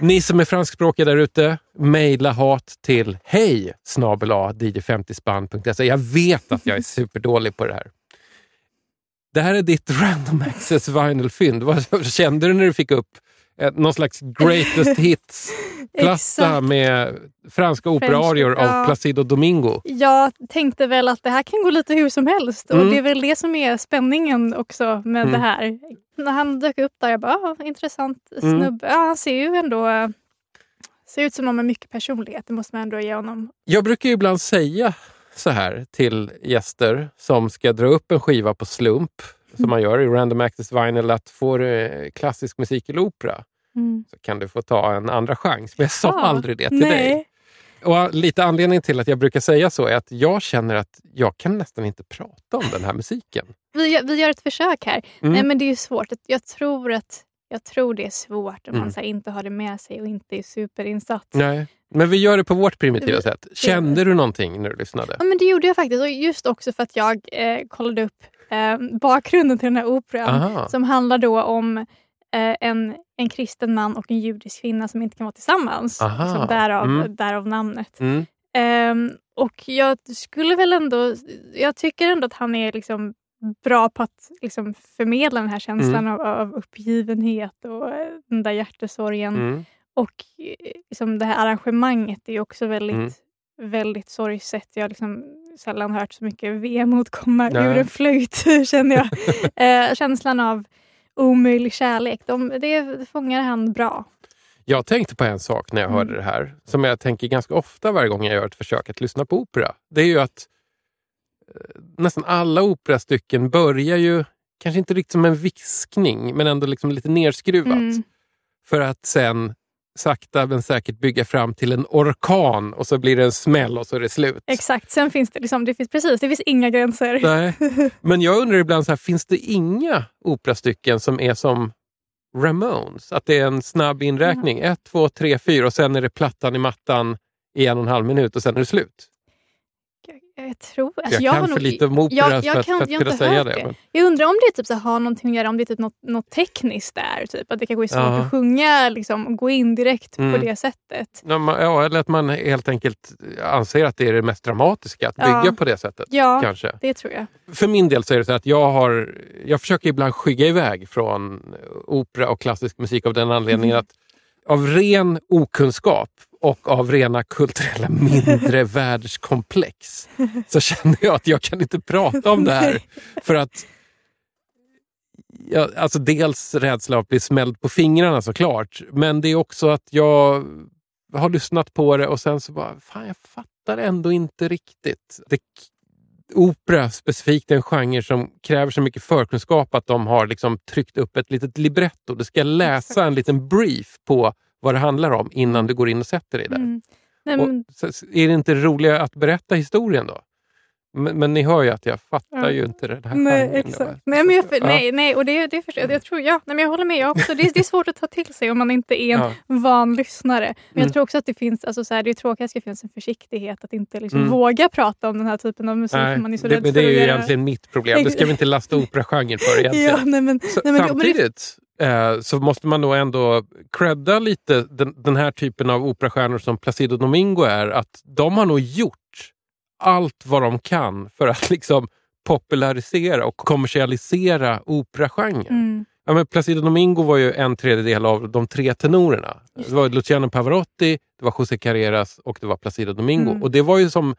Ni som är franskspråkiga där ute, mejla hat till hej dj50spann.se. Jag vet att jag är superdålig på det här. Det här är ditt random access vinyl-fynd. Vad kände du när du fick upp eh, någon slags greatest hits-platta med franska operaarior av ja. Placido Domingo? Jag tänkte väl att det här kan gå lite hur som helst och Mm. det är väl det som är spänningen också med Mm. det här. När han dök upp där, jag bara, ah, intressant Mm. snubbe. Ja, han ser ju ändå ser ut som någon med mycket personlighet, det måste man ändå ge honom. Jag brukar ju ibland säga så här till gäster som ska dra upp en skiva på slump, som man gör i Random Access Vinyl, att får du eh, klassisk musik eller opera Mm. så kan du få ta en andra chans. Men jag sa Ja, aldrig det till Nej. dig. Och lite anledningen till att jag brukar säga så är att jag känner att jag kan nästan inte prata om den här musiken. Vi, gör- vi gör ett försök här. Mm. Nej men det är svårt. Jag tror att jag tror det är svårt om Mm. man inte har det med sig och inte är superinsatt. Nej. Men vi gör det på vårt primitiva sätt. Kände du någonting när du lyssnade? Ja, men det gjorde jag faktiskt. Och just också för att jag eh, kollade upp eh, bakgrunden till den här operan. Aha. Som handlar då om eh, en, en kristen man och en judisk kvinna som inte kan vara tillsammans. Så därav, Mm. därav namnet. Mm. Ehm, och jag skulle väl ändå... Jag tycker ändå att han är liksom bra på att liksom förmedla den här känslan Mm. av, av uppgivenhet och eh, den där hjärtesorgen. Mm. Och eh, liksom det här arrangemanget är också väldigt, Mm. väldigt sorgset. Jag liksom sällan hört så mycket vemod komma Nej. ur en flöjt, känner jag. eh, känslan av omöjlig kärlek, de, det fångar han bra. Jag tänkte på en sak när jag Mm. hörde det här, som jag tänker ganska ofta varje gång jag gör ett försök att lyssna på opera. Det är ju att eh, nästan alla operastycken börjar ju, kanske inte riktigt som en viskning, men ändå liksom lite nerskruvat. Mm. För att sen sakta men säkert bygga fram till en orkan och så blir det en smäll och så är det slut. Exakt, sen finns det, liksom, det finns, precis, det finns inga gränser. Nej. Men jag undrar ibland, så här, finns det inga operastycken som är som Ramones? Att det är en snabb inräkning. Ett, två, tre, fyra och sen är det plattan i mattan i en och en halv minut och sen är det slut. Jag tror... Alltså, jag, har kan för nog- lite om opera jag, för, att- jag för kan, att jag har kunna säga det. det. Jag undrar om det typ så har någonting att göra om det är typ något, något tekniskt där. Typ. Att det kanske är svårt Ja. att sjunga, liksom, gå in direkt Mm. på det sättet. ja, man- ja, eller att man helt enkelt anser att det är det mest dramatiska, att Ja. bygga på det sättet. Ja, Kanske. det tror jag. För min del så är det så att jag har, jag försöker ibland skygga iväg från opera och klassisk musik av den anledningen att av ren okunskap och av rena kulturella mindre världskomplex så känner jag att jag kan inte prata om det här. För att ja, alltså dels rädsla att bli smälld på fingrarna såklart, men det är också att jag har lyssnat på det och sen så bara, fan jag fattar ändå inte riktigt. Det, opera specifikt är en genre som kräver så mycket förkunskap att de har liksom tryckt upp ett litet libretto. Du ska läsa en liten brief på vad det handlar om innan du går in och sätter dig där. Mm. Nej, men, Och, så, är det inte roligare att berätta historien då? Men, men ni hör ju att jag fattar Ja. ju inte den här nej, exakt. Nej, men jag, Ja. nej, nej, och det, det förstår jag. jag tror, ja, nej, men jag håller med. Jag också. Det, är, det är svårt att ta till sig om man inte är en Ja. van lyssnare. Men Mm. jag tror också att det finns, alltså, så här, det är tråkigt att det ska finnas en försiktighet att inte liksom, Mm. våga prata om den här typen av musik. Nej, man är så det, rädd men det är ju egentligen mitt problem. Det ska vi inte lasta operagenren för egentligen. Ja, nej, men, nej, men, samtidigt eh, så måste man nog ändå credda lite den, den här typen av operastjärnor som Placido Domingo är. Att de har nog gjort allt vad de kan för att liksom popularisera och kommersialisera operagenren. Mm. Ja, men Placido Domingo var ju en tredjedel av de tre tenorerna. Det var Luciano Pavarotti, det var José Carreras och det var Placido Domingo. Mm. Och det var ju som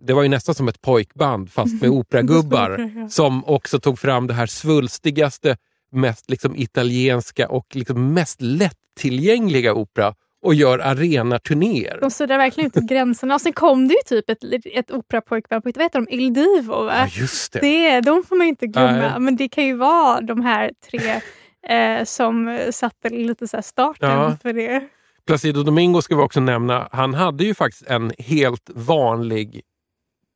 det var ju nästan som ett pojkband fast med operagubbar som också tog fram det här svulstigaste, mest liksom italienska och liksom mest lättillgängliga opera och gör arenaturnéer. De suddar verkligen ut gränserna. Och sen kom det ju typ ett, ett operapojkband på, vad heter de, Il Divo va? Ja, just det. Det, de får man ju inte glömma. Nej. Men det kan ju vara de här tre eh, som satte lite så starten Ja. för det. Placido Domingo ska vi också nämna. Han hade ju faktiskt en helt vanlig,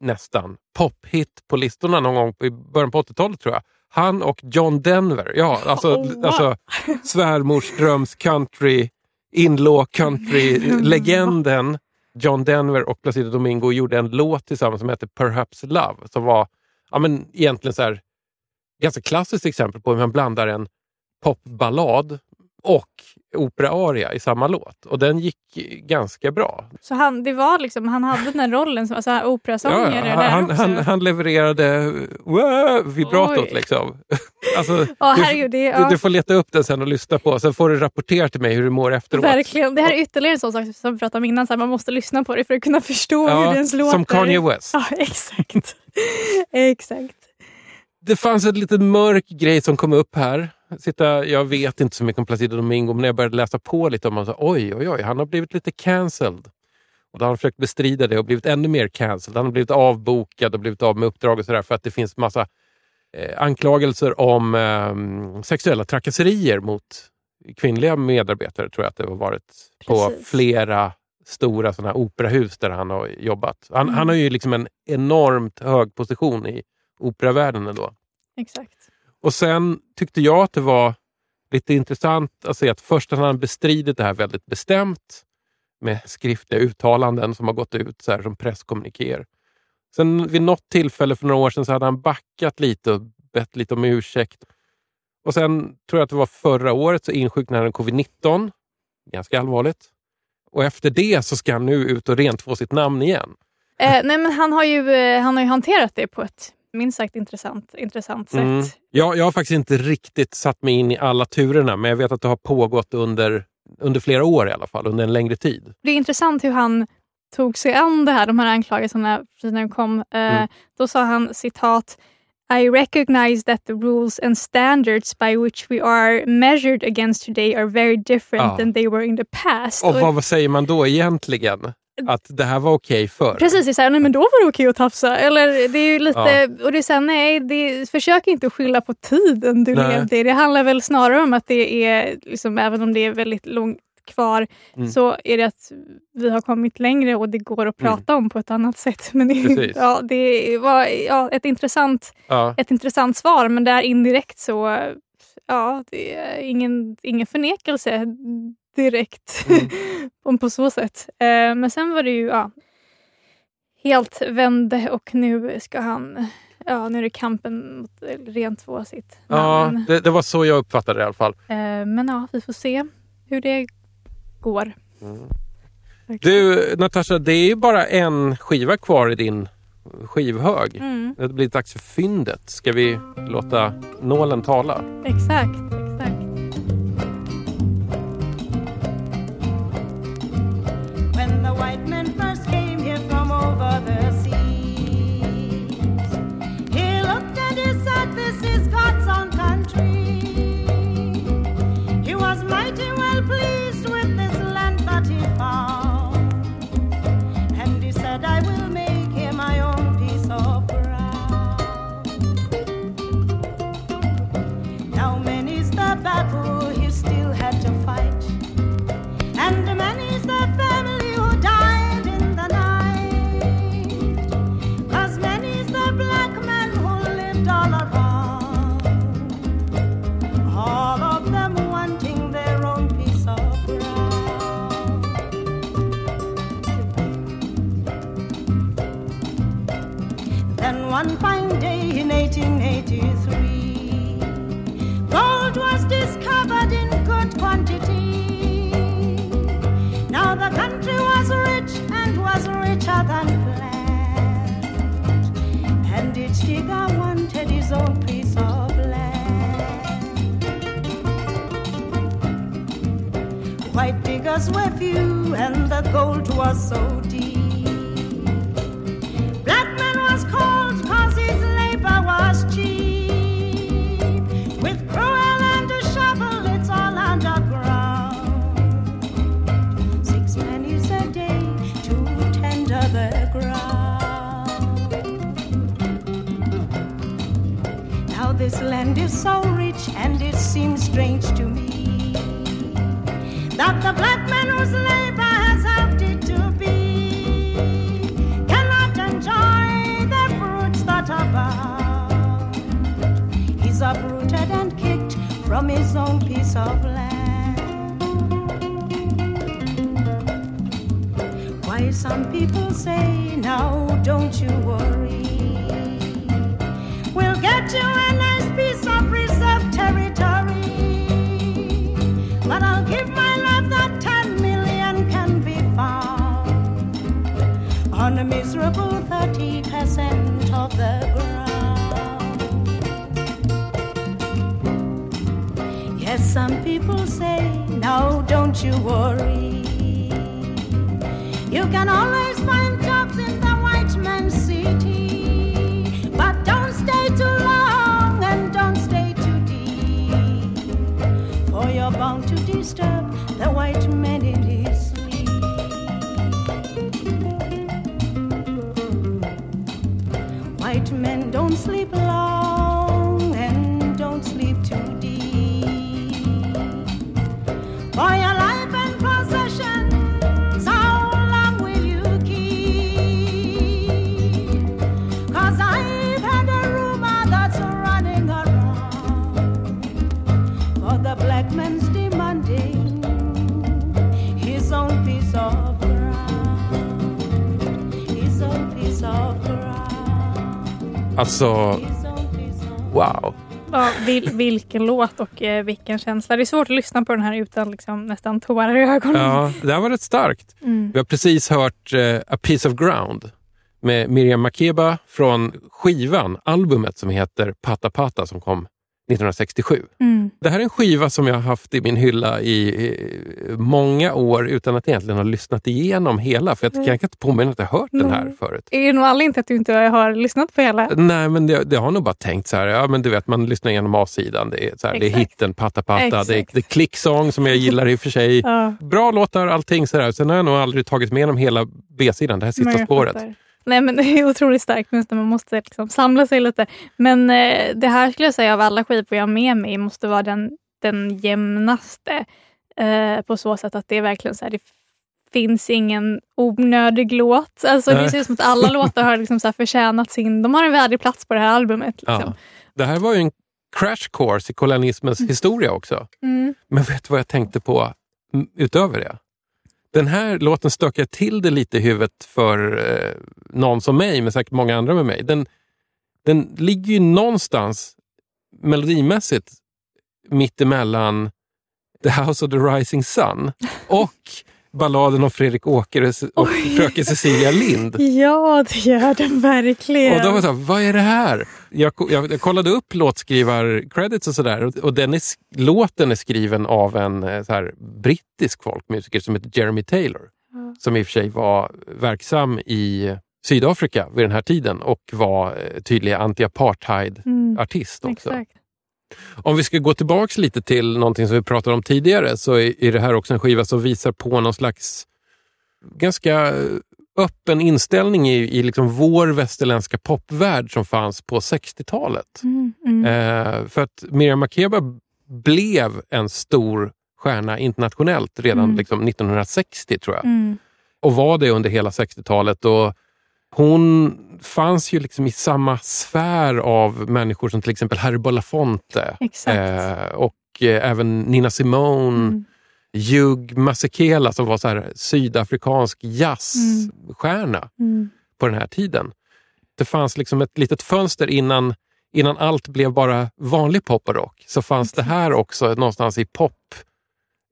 nästan, pophit på listorna någon gång i början på 80-talet tror jag. Han och John Denver, ja alltså, Oh, alltså svärmorsdröms country, inlaw country-legenden John Denver och Placido Domingo gjorde en låt tillsammans som heter Perhaps Love som var ja, men egentligen så här, ganska klassiskt exempel på hur man blandar en popballad och operaaria i samma låt. Och den gick ganska bra. Så han, det var liksom, han hade den här rollen som alltså, operasångare Ja, där han, också. han, han levererade wow, vibratot Oj. liksom. Alltså, Ja, du, herregud, det, du, du får leta upp den sen och lyssna på. Sen får du rapportera till mig hur du mår efteråt. verkligen. Det här är ytterligare en sån sak som vi pratade om innan. Så här, man måste lyssna på det för att kunna förstå hur Ja, ens låter. som Kanye West. Ja, exakt. exakt. Det fanns en liten mörk grej som kom upp här. Sitta, jag vet inte så mycket om Placido Domingo, men när jag började läsa på lite om honom så oj, oj, oj, han har blivit lite cancelled. Och då har han försökt bestrida det och blivit ännu mer cancelled. Han har blivit avbokad och blivit av med uppdrag och sådär för att det finns massa eh, anklagelser om eh, sexuella trakasserier mot kvinnliga medarbetare, tror jag att det har varit på Precis. flera stora såna operahus där han har jobbat. Han, Mm. han har ju liksom en enormt hög position i operavärlden ändå. exakt. Och sen tyckte jag att det var lite intressant att se att först hade han bestridit det här väldigt bestämt med skriftliga uttalanden som har gått ut så här, som presskommunikéer. Sen vid något tillfälle för några år sedan så hade han backat lite och bett lite om ursäkt. Och sen tror jag att det var förra året så insjuknade han i covid-19. Ganska allvarligt. Och efter det så ska han nu ut och rent få sitt namn igen. Eh, nej, men han har, ju, eh, han har ju hanterat det på ett minst sagt intressant, intressant sätt. Mm. Ja, jag har faktiskt inte riktigt satt mig in i alla turerna, men jag vet att det har pågått under, under flera år i alla fall, under en längre tid. Det är intressant hur han tog sig an det här, de här anklagelserna precis när de kom. Eh, Mm. Då sa han citat I recognize that the rules and standards by which we are measured against today are very different Ja. than they were in the past. Och Och- vad säger man då egentligen? Att det här var okej förr? Precis, det är så här, nej, men då var det okej att tafsa. Eller det är lite, och det är så här, nej, det, försök inte att skylla på tiden du Nej. levde i. Det handlar väl snarare om att det är, liksom, även om det är väldigt långt kvar, Mm. så är det att vi har kommit längre och det går att Mm. prata om på ett annat sätt. Men det, Precis. ja, det var ja, ett, intressant, Ja. ett intressant svar, men där indirekt så ja, det är ingen, ingen förnekelse direkt Mm. på så sätt. Eh, men sen var det ju ja, helt vände och nu ska han, ja nu är det kampen mot rent två sitt Ja, det, det var så jag uppfattade det i alla fall. Eh, men ja, vi får se hur det går. Du Natasha, det är ju bara en skiva kvar i din skivhög. Mm, Det blivit dags för fyndet. Ska vi låta nålen tala? exakt, one fine day in 1883, gold was discovered in good quantity. Now the country was rich and was richer than planned, and each digger wanted his own piece of land. White diggers were few, and the gold was so deep. Black man was called this land is so rich and it seems strange to me that the black man whose labor uprooted and kicked from his own piece of land. Why some people say, now don't you worry. We'll get you a nice piece of reserved territory. But I'll give my love that 10 million can be found on a miserable 30% of the some people say, no, don't you worry. You can always find jobs in the white man's city. But don't stay too long and don't stay too deep. For you're bound to disturb Alltså, wow. Ja, vil, vilken låt och eh, vilken känsla. Det är svårt att lyssna på den här utan liksom, nästan tårar i ögonen. Ja, det här var rätt starkt. Mm. Vi har precis hört eh, A Piece of Ground med Miriam Makeba från skivan, albumet som heter Pata Pata som kom 1967. Mm. Det här är en skiva som jag har haft i min hylla i, i många år utan att egentligen ha lyssnat igenom hela. För jag, jag kan inte påminna att jag hört den här Nej. förut. Det är nog anledningen till att du inte har lyssnat på hela. Nej, men det, det har nog bara tänkt så här, ja men du vet man lyssnar igenom A-sidan, det är, så här, det är hitten Pata Pata, det är, det är klicksång som jag gillar i och för sig. Ja, Bra låtar, allting sådär. Sen har jag nog aldrig tagit med igenom hela B-sidan, det här sista spåret. fattar. Nej, men det är otroligt starkt, men man måste liksom samla sig lite. Men eh, det här skulle jag säga av alla skivor jag har med mig måste vara den, den jämnaste. Eh, på så sätt att det är verkligen så här, det finns ingen onödig låt. Alltså, Nej. det ser ut som att alla låtar har liksom så här förtjänat sin... De har en värdig plats på det här albumet. Liksom. Ja. Det här var ju en crash course i kolonialismens historia också. Mm. Men vet du vad jag tänkte på mm, utöver det? Den här låten stökar till det lite i huvudet för eh, någon som mig, men säkert många andra med mig. Den, den ligger ju någonstans melodimässigt mittemellan The House of the Rising Sun och balladen om Fredrik Åkare och fröken Cecilia Lind. Ja, det gör den verkligen. Och då var jag så här, vad är det här? Jag, jag, jag kollade upp låtskrivar-credits och sådär och, och den är, låten är skriven av en eh, så här, brittisk folkmusiker som heter Jeremy Taylor. Som i och för sig var verksam i Sydafrika vid den här tiden och var eh, tydlig anti-apartheid-artist också. Exakt. Om vi ska gå tillbaks lite till någonting som vi pratade om tidigare så är det här också en skiva som visar på någon slags ganska öppen inställning i, i liksom vår västerländska popvärld som fanns på 60-talet. Mm, mm. Eh, för att Miriam Makeba blev en stor stjärna internationellt redan Mm. liksom 1960 tror jag. Mm. Och var det under hela 60-talet. Och hon fanns ju liksom i samma sfär av människor som till exempel Harry Belafonte eh, och eh, även Nina Simone, Mm. Hugh Masekela som var så här sydafrikansk jazzstjärna Mm. på den här tiden. Det fanns liksom ett litet fönster innan, innan allt blev bara vanlig pop och rock. Så fanns det här också någonstans i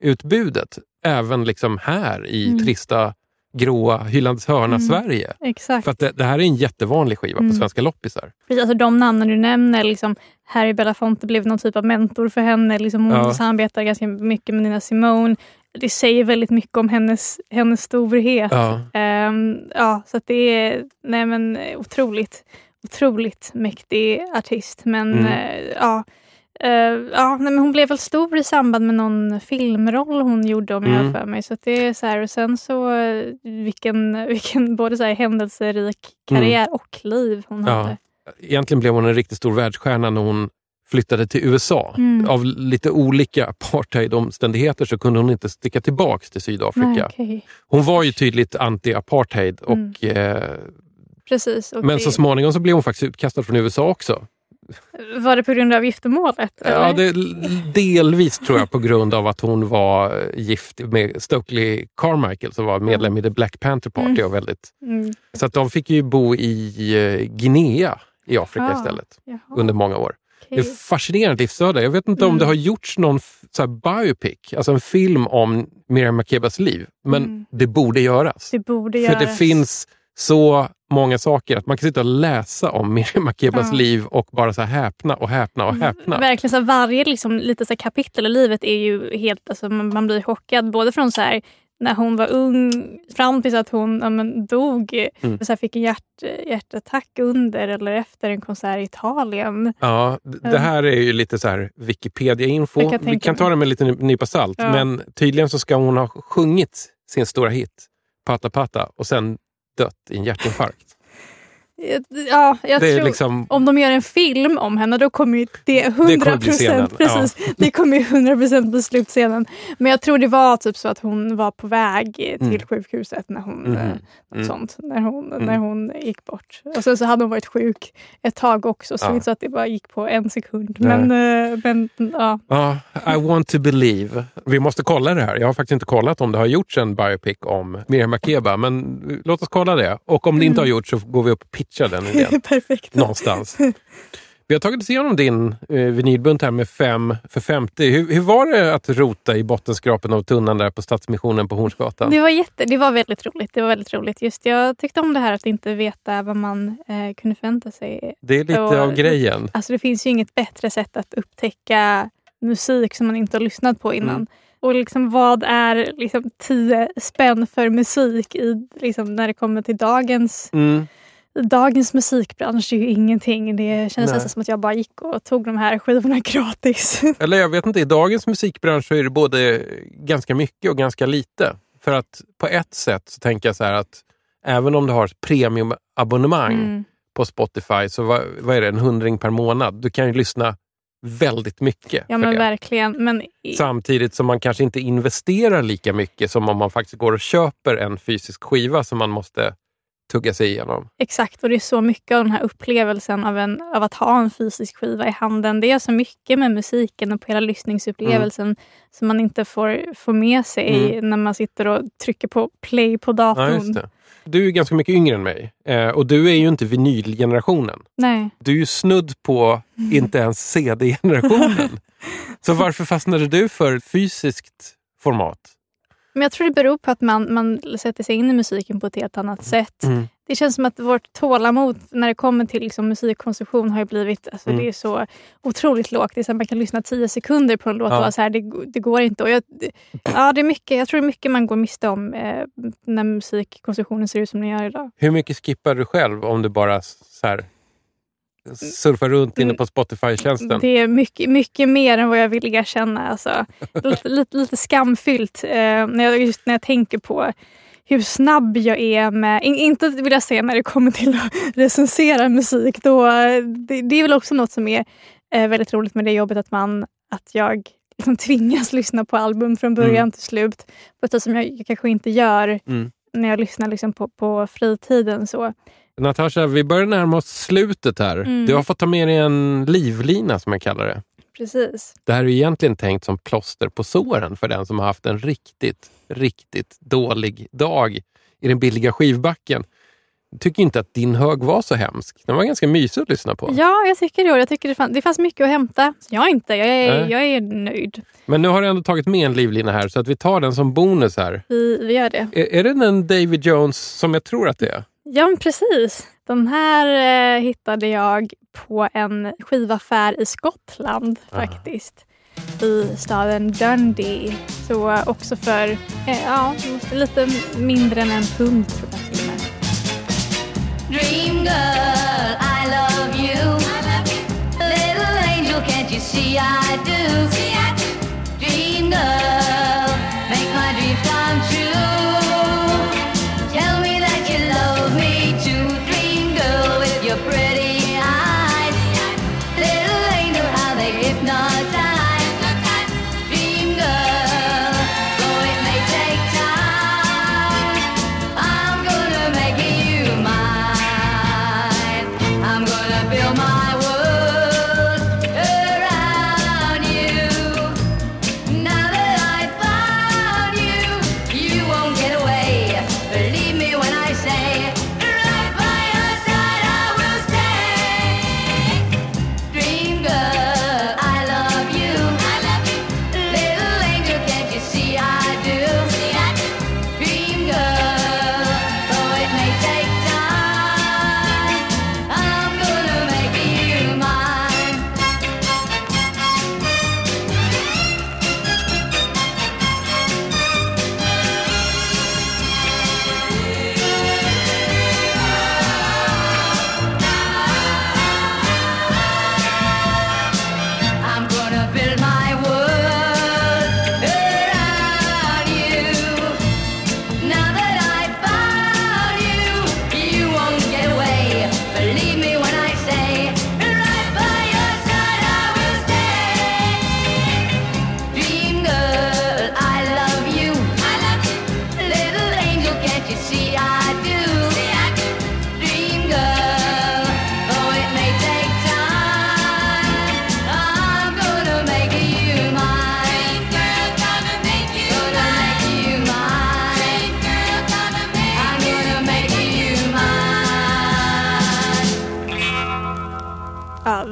poputbudet. Även liksom här i Mm. trista, gråa Hylands hörna, Mm. Sverige. Exakt. För att det, det här är en jättevanlig skiva Mm. på svenska loppisar. Precis, alltså de namnen du nämner, liksom, Harry Belafonte blev någon typ av mentor för henne. Liksom hon Ja. samarbetar ganska mycket med Nina Simone. Det säger väldigt mycket om hennes, hennes storhet. Ja. Ehm, ja, så det är nej men, otroligt, otroligt mäktig artist. Men Mm. eh, ja, eh, ja nej, men hon blev väl stor i samband med någon filmroll hon gjorde om jag Mm. har för mig. Så det är så här, och sen så eh, vilken, vilken både så här händelserik karriär och liv hon Mm. Ja. hade. Egentligen blev hon en riktigt stor världsstjärna när hon flyttade till USA. Mm. Av lite olika apartheidomständigheter så kunde hon inte sticka tillbaks till Sydafrika. Nej, okej. Hon var ju tydligt anti-apartheid och Mm. eh, Precis. Men det, så småningom så blev hon faktiskt utkastad från USA också. Var det på grund av giftermålet? Ja, det, delvis tror jag på grund av att hon var eh, gift med Stokely Carmichael som var medlem i The Black Panther Party. Mm. Och väldigt, Mm. så att de fick ju bo i eh, Guinea i Afrika Ah, istället Jaha, under många år. Det är fascinerande livsöde. Jag vet inte om Mm. det har gjorts någon så biopic, alltså en film om Miriam Makebas liv. Men Mm. det borde göras. Det borde För göras. det finns så många saker att man kan sitta och läsa om Miriam Makebas Ja. liv och bara så häpna och häpna och häpna. Verkligen, så varje liksom, lite så kapitel i livet är ju helt... Alltså, man, blir chockad både från så här, när hon var ung fram tills att hon ja, men, dog. Mm. Så här, fick en hjärt, hjärtattack under eller efter en konsert i Italien. Ja, det här är ju lite så Wikipedia-info. Vi kan ta det med lite ny- nypa salt. Ja. Men tydligen så ska hon ha sjungit sin stora hit, Pata Pata, och sen dött i en hjärtinfarkt. Ja, jag tror, liksom... Om de gör en film om henne då kommer ju det 100 kommer bli scenen, precis, det kommer ju 100 bli slutscenen. Men jag tror det var typ så att hon var på väg till Mm. sjukhuset när hon, något Mm. sånt, när hon, Mm. när hon gick bort. Och sen så hade hon varit sjuk ett tag också så Ja. så att det bara gick på en sekund. Men, eh, men ja. Ja, I want to believe. Vi måste kolla det här. Jag har faktiskt inte kollat om det har gjorts en biopic om Miriam Makeba, men låt oss kolla det. Och om det inte har Mm. gjorts så går vi upp och pitchar den idén Perfekt. någonstans. Vi har tagit oss igenom din eh, vinylbunt här med fem för 50. Hur, hur var det att rota i bottenskrapen av tunnan där på Stadsmissionen på Hornsgatan? Det var, jätte, det var väldigt roligt. Det var väldigt roligt. Just Jag tyckte om det här att inte veta vad man eh, kunde förvänta sig. Det är lite Och- av grejen. Alltså det finns ju inget bättre sätt att upptäcka musik som man inte har lyssnat på innan. Mm. Och liksom vad är liksom tio spänn för musik i, liksom, när det kommer till dagens, Mm. Dagens musikbransch? är ju ingenting. Det känns Nej. nästan som att jag bara gick och tog de här skivorna gratis. Eller jag vet inte, i dagens musikbransch så är det både ganska mycket och ganska lite. För att på ett sätt så tänker jag så här att även om du har ett premiumabonnemang Mm. på Spotify, så vad, vad är det, en hundring per månad? Du kan ju lyssna väldigt mycket Ja men det. verkligen. Men Samtidigt som man kanske inte investerar lika mycket som om man faktiskt går och köper en fysisk skiva som man måste tugga sig igenom. Exakt, och det är så mycket av den här upplevelsen av, en, av att ha en fysisk skiva i handen. Det är så mycket med musiken och på hela lyssningsupplevelsen som man inte får, får med sig när man sitter och trycker på play på Ja, datorn. det. Du är ganska mycket yngre än mig eh, och du är ju inte vinylgenerationen. Nej. Du är ju snudd på inte ens CD-generationen. Så varför fastnade du för fysiskt format? Men jag tror det beror på att man, man sätter sig in i musiken på ett helt annat sätt. Mm. Det känns som att vårt tålamod när det kommer till liksom musikkonsumtion har blivit alltså Mm. det är så otroligt lågt. Det är så man kan lyssna tio sekunder på en låt Ja. och vara så här, det, det går inte. Och jag, det- ja, det är mycket, jag tror det är mycket man går miste om eh, när musikkonsumtionen ser ut som den gör idag. Hur mycket skippar du själv om du bara så här, surfar runt inne på Spotify-tjänsten? Det är mycket, mycket mer än vad jag vill erkänna. Alltså, lite, lite, lite skamfyllt eh, när, jag, just när jag tänker på hur snabb jag är med, in, inte vill jag säga när det kommer till att recensera musik. Då, det, det är väl också något som är eh, väldigt roligt med det jobbet att, man, att jag liksom tvingas lyssna på album från början Mm. till slut på ett sätt som jag kanske inte gör Mm. när jag lyssnar liksom på, på fritiden. Så. Natasha, vi börjar närma oss slutet här. Mm. Du har fått ta med dig en livlina som jag kallar det. Precis. Det här är egentligen tänkt som plåster på såren för den som har haft en riktigt, riktigt dålig dag i den billiga skivbacken. Jag tycker inte att din hög var så hemsk. Den var ganska mysig att lyssna på. Ja, jag tycker det. Jag tycker det, fann, det fanns mycket att hämta. Så jag inte. Jag är, Nej. jag är nöjd. Men nu har du ändå tagit med en livlina här så att vi tar den som bonus här. Vi, vi gör det. Är, är det den David Jones som jag tror att det är? Ja, men precis. Den här eh, hittade jag på en skivaffär i Skottland faktiskt. I staden Dundee. Så också för eh, ja, lite mindre än en pund tror jag till och med. Dream girl, I love you. Little angel, can't you see I do?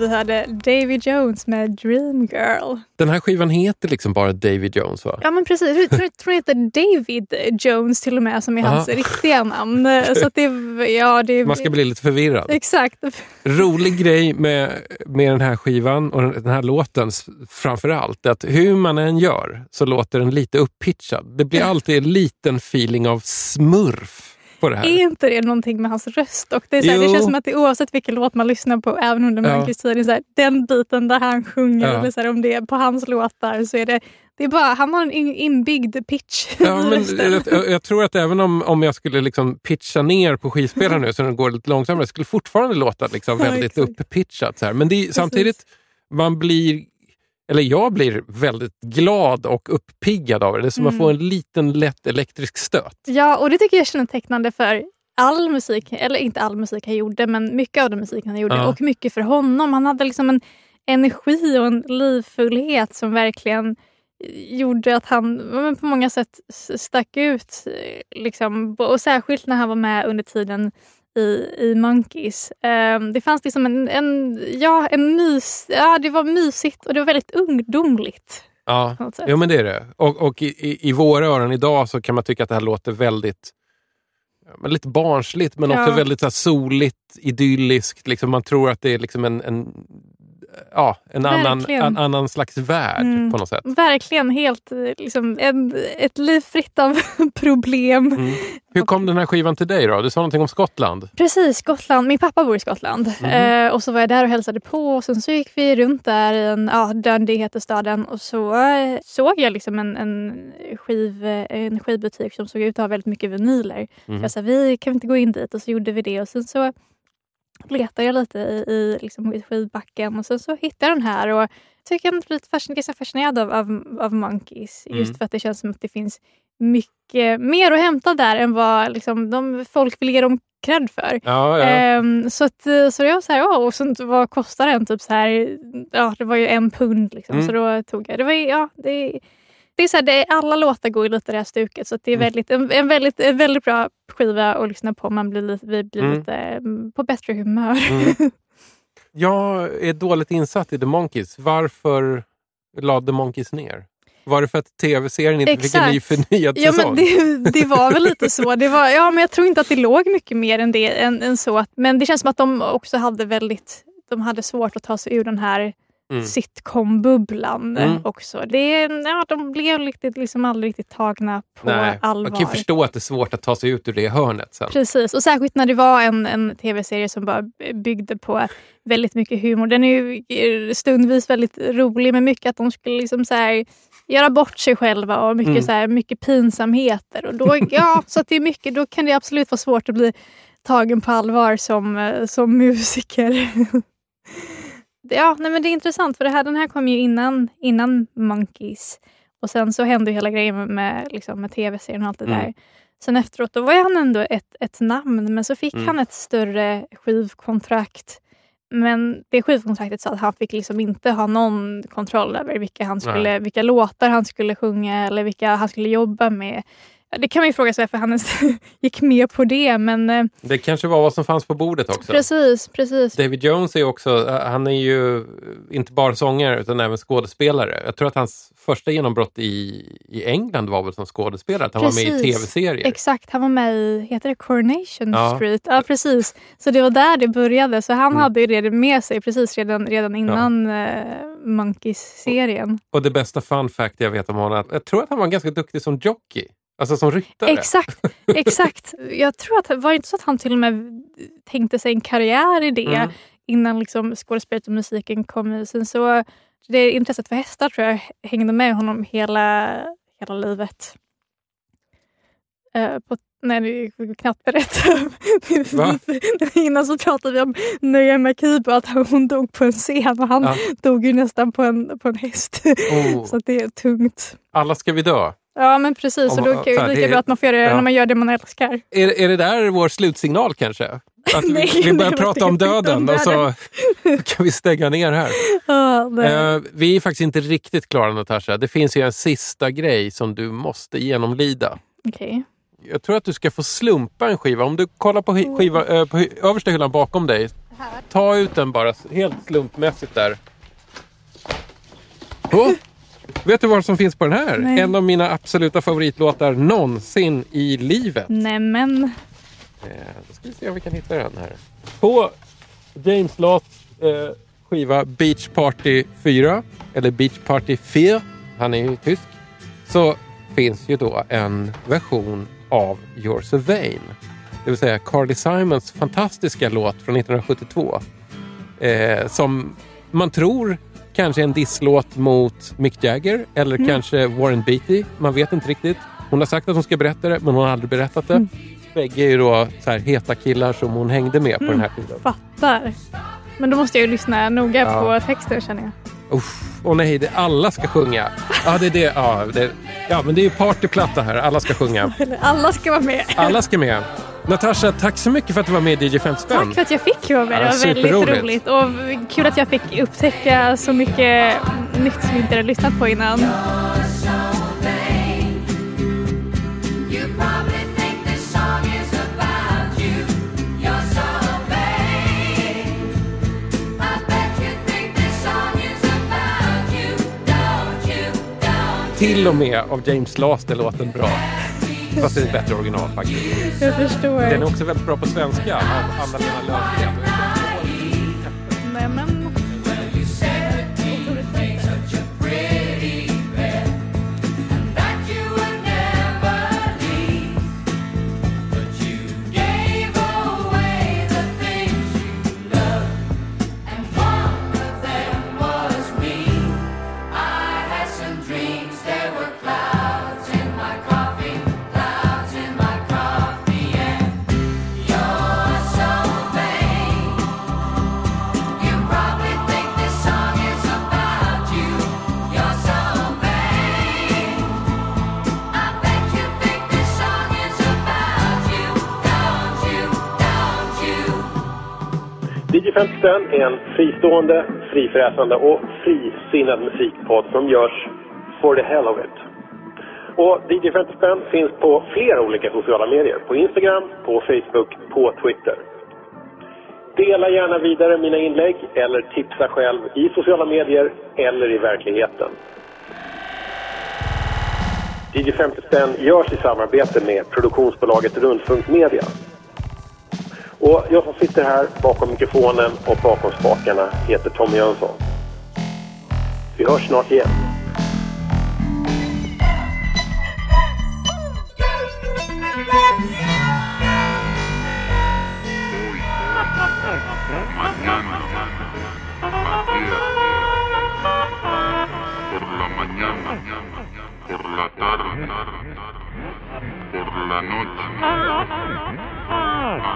Vi hade Davy Jones med Dream Girl. Den här skivan heter liksom bara David Jones va? Ja men precis, jag tror, tror det heter David Jones till och med som är hans Aha. riktiga namn. Så det, ja, det, Man ska bli lite förvirrad. Exakt. rolig grej med, med den här skivan och den här låten s- framför allt, är att hur man än gör så låter den lite upppitchad. Det blir alltid en liten feeling av smurf på det här. Är inte det någonting med hans röst? Och det, är så här, det känns som att det, oavsett vilken låt man lyssnar på, även under Ja. mörkrets tid, så här, den biten där han sjunger, Ja. eller så här, om det är på hans låtar, så är det, det är bara, han har en in, inbyggd pitch Ja, men jag, jag- tror att även om, om jag skulle liksom pitcha ner på skivspelaren nu så den går lite långsammare, skulle fortfarande låta liksom Ja, väldigt exakt. upppitchat. Så här. Men det samtidigt, man blir, eller jag blir väldigt glad och uppiggad av det. Det är som att Mm. få en liten lätt elektrisk stöt. Ja, och det tycker jag är kännetecknande för all musik, eller inte all musik han gjorde, men mycket av den musiken han gjorde Ja. och mycket för honom. Han hade liksom en energi och en livfullhet som verkligen gjorde att han på många sätt stack ut. eh, Liksom, och särskilt när han var med under tiden i, i Monkeys. Ehm, det fanns liksom en, en, ja, en mys, ja, det var mysigt och det var väldigt ungdomligt. Ja, jo, men det är det. Och, och i, i, våra öron idag så kan man tycka att det här låter väldigt men lite barnsligt men Ja. också väldigt så här, soligt, idylliskt. Liksom, man tror att det är liksom en, en, ja, en, annan, en annan slags värld Mm. på något sätt. Verkligen helt eh, liksom, en, ett liv fritt av problem. Mm. Hur kom den här skivan till dig då? Du sa någonting om Skottland. Precis, Skottland. Min pappa bor i Skottland. Mhm. Eh, och så var jag där och hälsade på och sen så gick vi runt där i en, ja, Dundee heter staden och så eh, såg jag liksom en, en, skiv, eh, en skivbutik som såg ut att ha väldigt mycket vinyler. Mhm. Så jag sa, vi kan vi inte gå in dit? Och så gjorde vi det och sen så letade jag lite i, i liksom skivbacken och sen så hittade jag den här och tycker jag är lite fascin- ganska fascinerad av, av, av Monkeys. Just Mm. för att det känns som att det finns mycket mer att hämta där än vad liksom, de, folk vill ge dem cred för. Ja, ja. Ehm, så, att, så jag så här, åh, och så, vad kostar den? Typ så här, ja, det var ju en pund. Liksom, Mm. Så då tog jag. Det var, ja, det, det är så här, det, alla låtar går lite det här stuket. Så det är Mm. väldigt, en, en, väldigt, en väldigt bra skiva att lyssna på. Man blir, lite- vi blir Mm. lite mm, på bättre humör. Mm. Jag är dåligt insatt i The Monkeys. Varför lade The Monkeys ner? Var det för att tv-serien inte fick en ny Exakt. förnyad Ja, säsong? men det, det var väl lite så. Det var, ja, men jag tror inte att det låg mycket mer än det. Än, än så. Men det känns som att de också hade väldigt de hade svårt att ta sig ur den här Mm. sitcom-bubblan Mm. också. Det, ja, de blev riktigt, liksom aldrig riktigt tagna på Nej, allvar. man kan förstå att det är svåort att ta sig ut ur det hörnet sen. Precis, och särskilt när det var en, en tv-serie som bara byggde på väldigt mycket humor. Den är ju eh, stundvis väldigt rolig men mycket att de skulle liksom så här, göra bort sig själva och mycket, Mm. så här, mycket pinsamheter. Och då, ja, så det är mycket, då kan det absolut vara svårt att bli tagen på allvar som, eh, som musiker. ja, nej, men det är intressant för det här, den här kom ju innan, innan Monkeys. Och sen så hände ju hela grejen med, med, liksom, med tv-serien och allt det Mm. där. Sen efteråt då var han ändå ett, ett namn men så fick Mm. han ett större skivkontrakt. Men det skivkontraktet sa att han fick liksom inte ha någon kontroll över vilka, han skulle, vilka låtar han skulle sjunga eller vilka han skulle jobba med. Ja, Det kan man ju fråga sig varför han gick med på det men eh, Det kanske var vad som fanns på bordet också. precis, precis. David Jones är också, han är ju inte bara sångare utan även skådespelare. Jag tror att hans första genombrott i, i England var väl som skådespelare, att han var med i Precis. tv-serier. Exakt, han var med i heter det Coronation Ja. Street. Ja, precis. Så det var där det började. Så han Mm. hade ju det med sig precis redan, redan innan eh, Monkeys-serien. Och det bästa fun fact jag vet om honom, jag tror att han var ganska duktig som jockey. Alltså som ryttare. Exakt, exakt. Jag tror att var det inte så att han till och med tänkte sig en karriär i det Mm. innan liksom skådespelet och musiken kom. Sen så det intresset för hästar tror jag hängde med honom hela, hela livet. Uh, på, nej, det är knappt berätta. Va? Innan så pratade vi om Nöja Makibo, att hon dog på en scen och han Ja. dog ju nästan på en, på en häst. Oh. så det är tungt. Alla ska vi dö. Ja men precis, Om och då här, det lika är- bra att man får göra det ja. när man gör det man älskar. Är, är det där vår slutsignal kanske? Att vi, Nej, vi börjar nej, prata om döden om och så kan vi stänga ner här. Nej. Eh, vi är faktiskt inte riktigt klara Natasha. Det finns ju en sista grej som du måste genomlida. Okej. Jag tror att du ska få slumpa en skiva. Om du kollar på, sk- skiva, eh, på hy- översta hyllan bakom dig. Ta ut den bara helt slumpmässigt där. Oh, vet du vad som finns på den här? Nej. En av mina absoluta favoritlåtar någonsin i livet. Nämen. Eh, då ska vi se om vi kan hitta den här. På James Lotts eh, skiva Beach Party 4, eller Beach Party 4, han är ju tysk, så finns ju då en version av You're so vain. Det vill säga Carly Simons fantastiska låt från 1972. Eh, som man tror kanske en disslåt mot Mick Jagger eller kanske Warren Beatty. Man vet inte riktigt. Hon har sagt att hon ska berätta det men hon har aldrig berättat det. Bägge är ju då så här heta killar som hon hängde med på den här tiden. Fattar. Men då måste jag ju lyssna noga Ja. på texten känner jag. Åh nej, det, alla ska sjunga. Ja, det är det. Ja, det, ja, men det är ju partyplatta här. Alla ska sjunga. Alla ska vara med. Alla ska med. Natasha, tack så mycket för att du var med i DJ 50 spänn. Tack för att jag fick vara med. Ja, Det var väldigt roligt. Och kul att jag fick upptäcka så mycket nytt som jag inte hade lyssnat på innan. Till och med av James Last är låten bra. Fast det är ett bättre original faktiskt. Jag förstår. Den är också väldigt bra på svenska av Anna-Lena Löfgren. DJ 50 spänn är en fristående, frifräsande och frisinnad musikpodd som görs for the hell of it. Och DJ 50 spänn finns på flera olika sociala medier. På Instagram, på Facebook, på Twitter. Dela gärna vidare mina inlägg eller tipsa själv i sociala medier eller i verkligheten. DJ 50 spänn görs i samarbete med produktionsbolaget Rundfunk Media. Och jag som sitter här bakom mikrofonen och bakom spakarna heter Tommy Jönsson. Vi hörs snart igen. Por la por la tarde, por la noche, a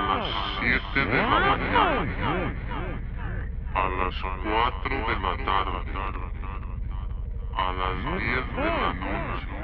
las 7 de la mañana, a las 4 de la tarde, a las 10 de la noche.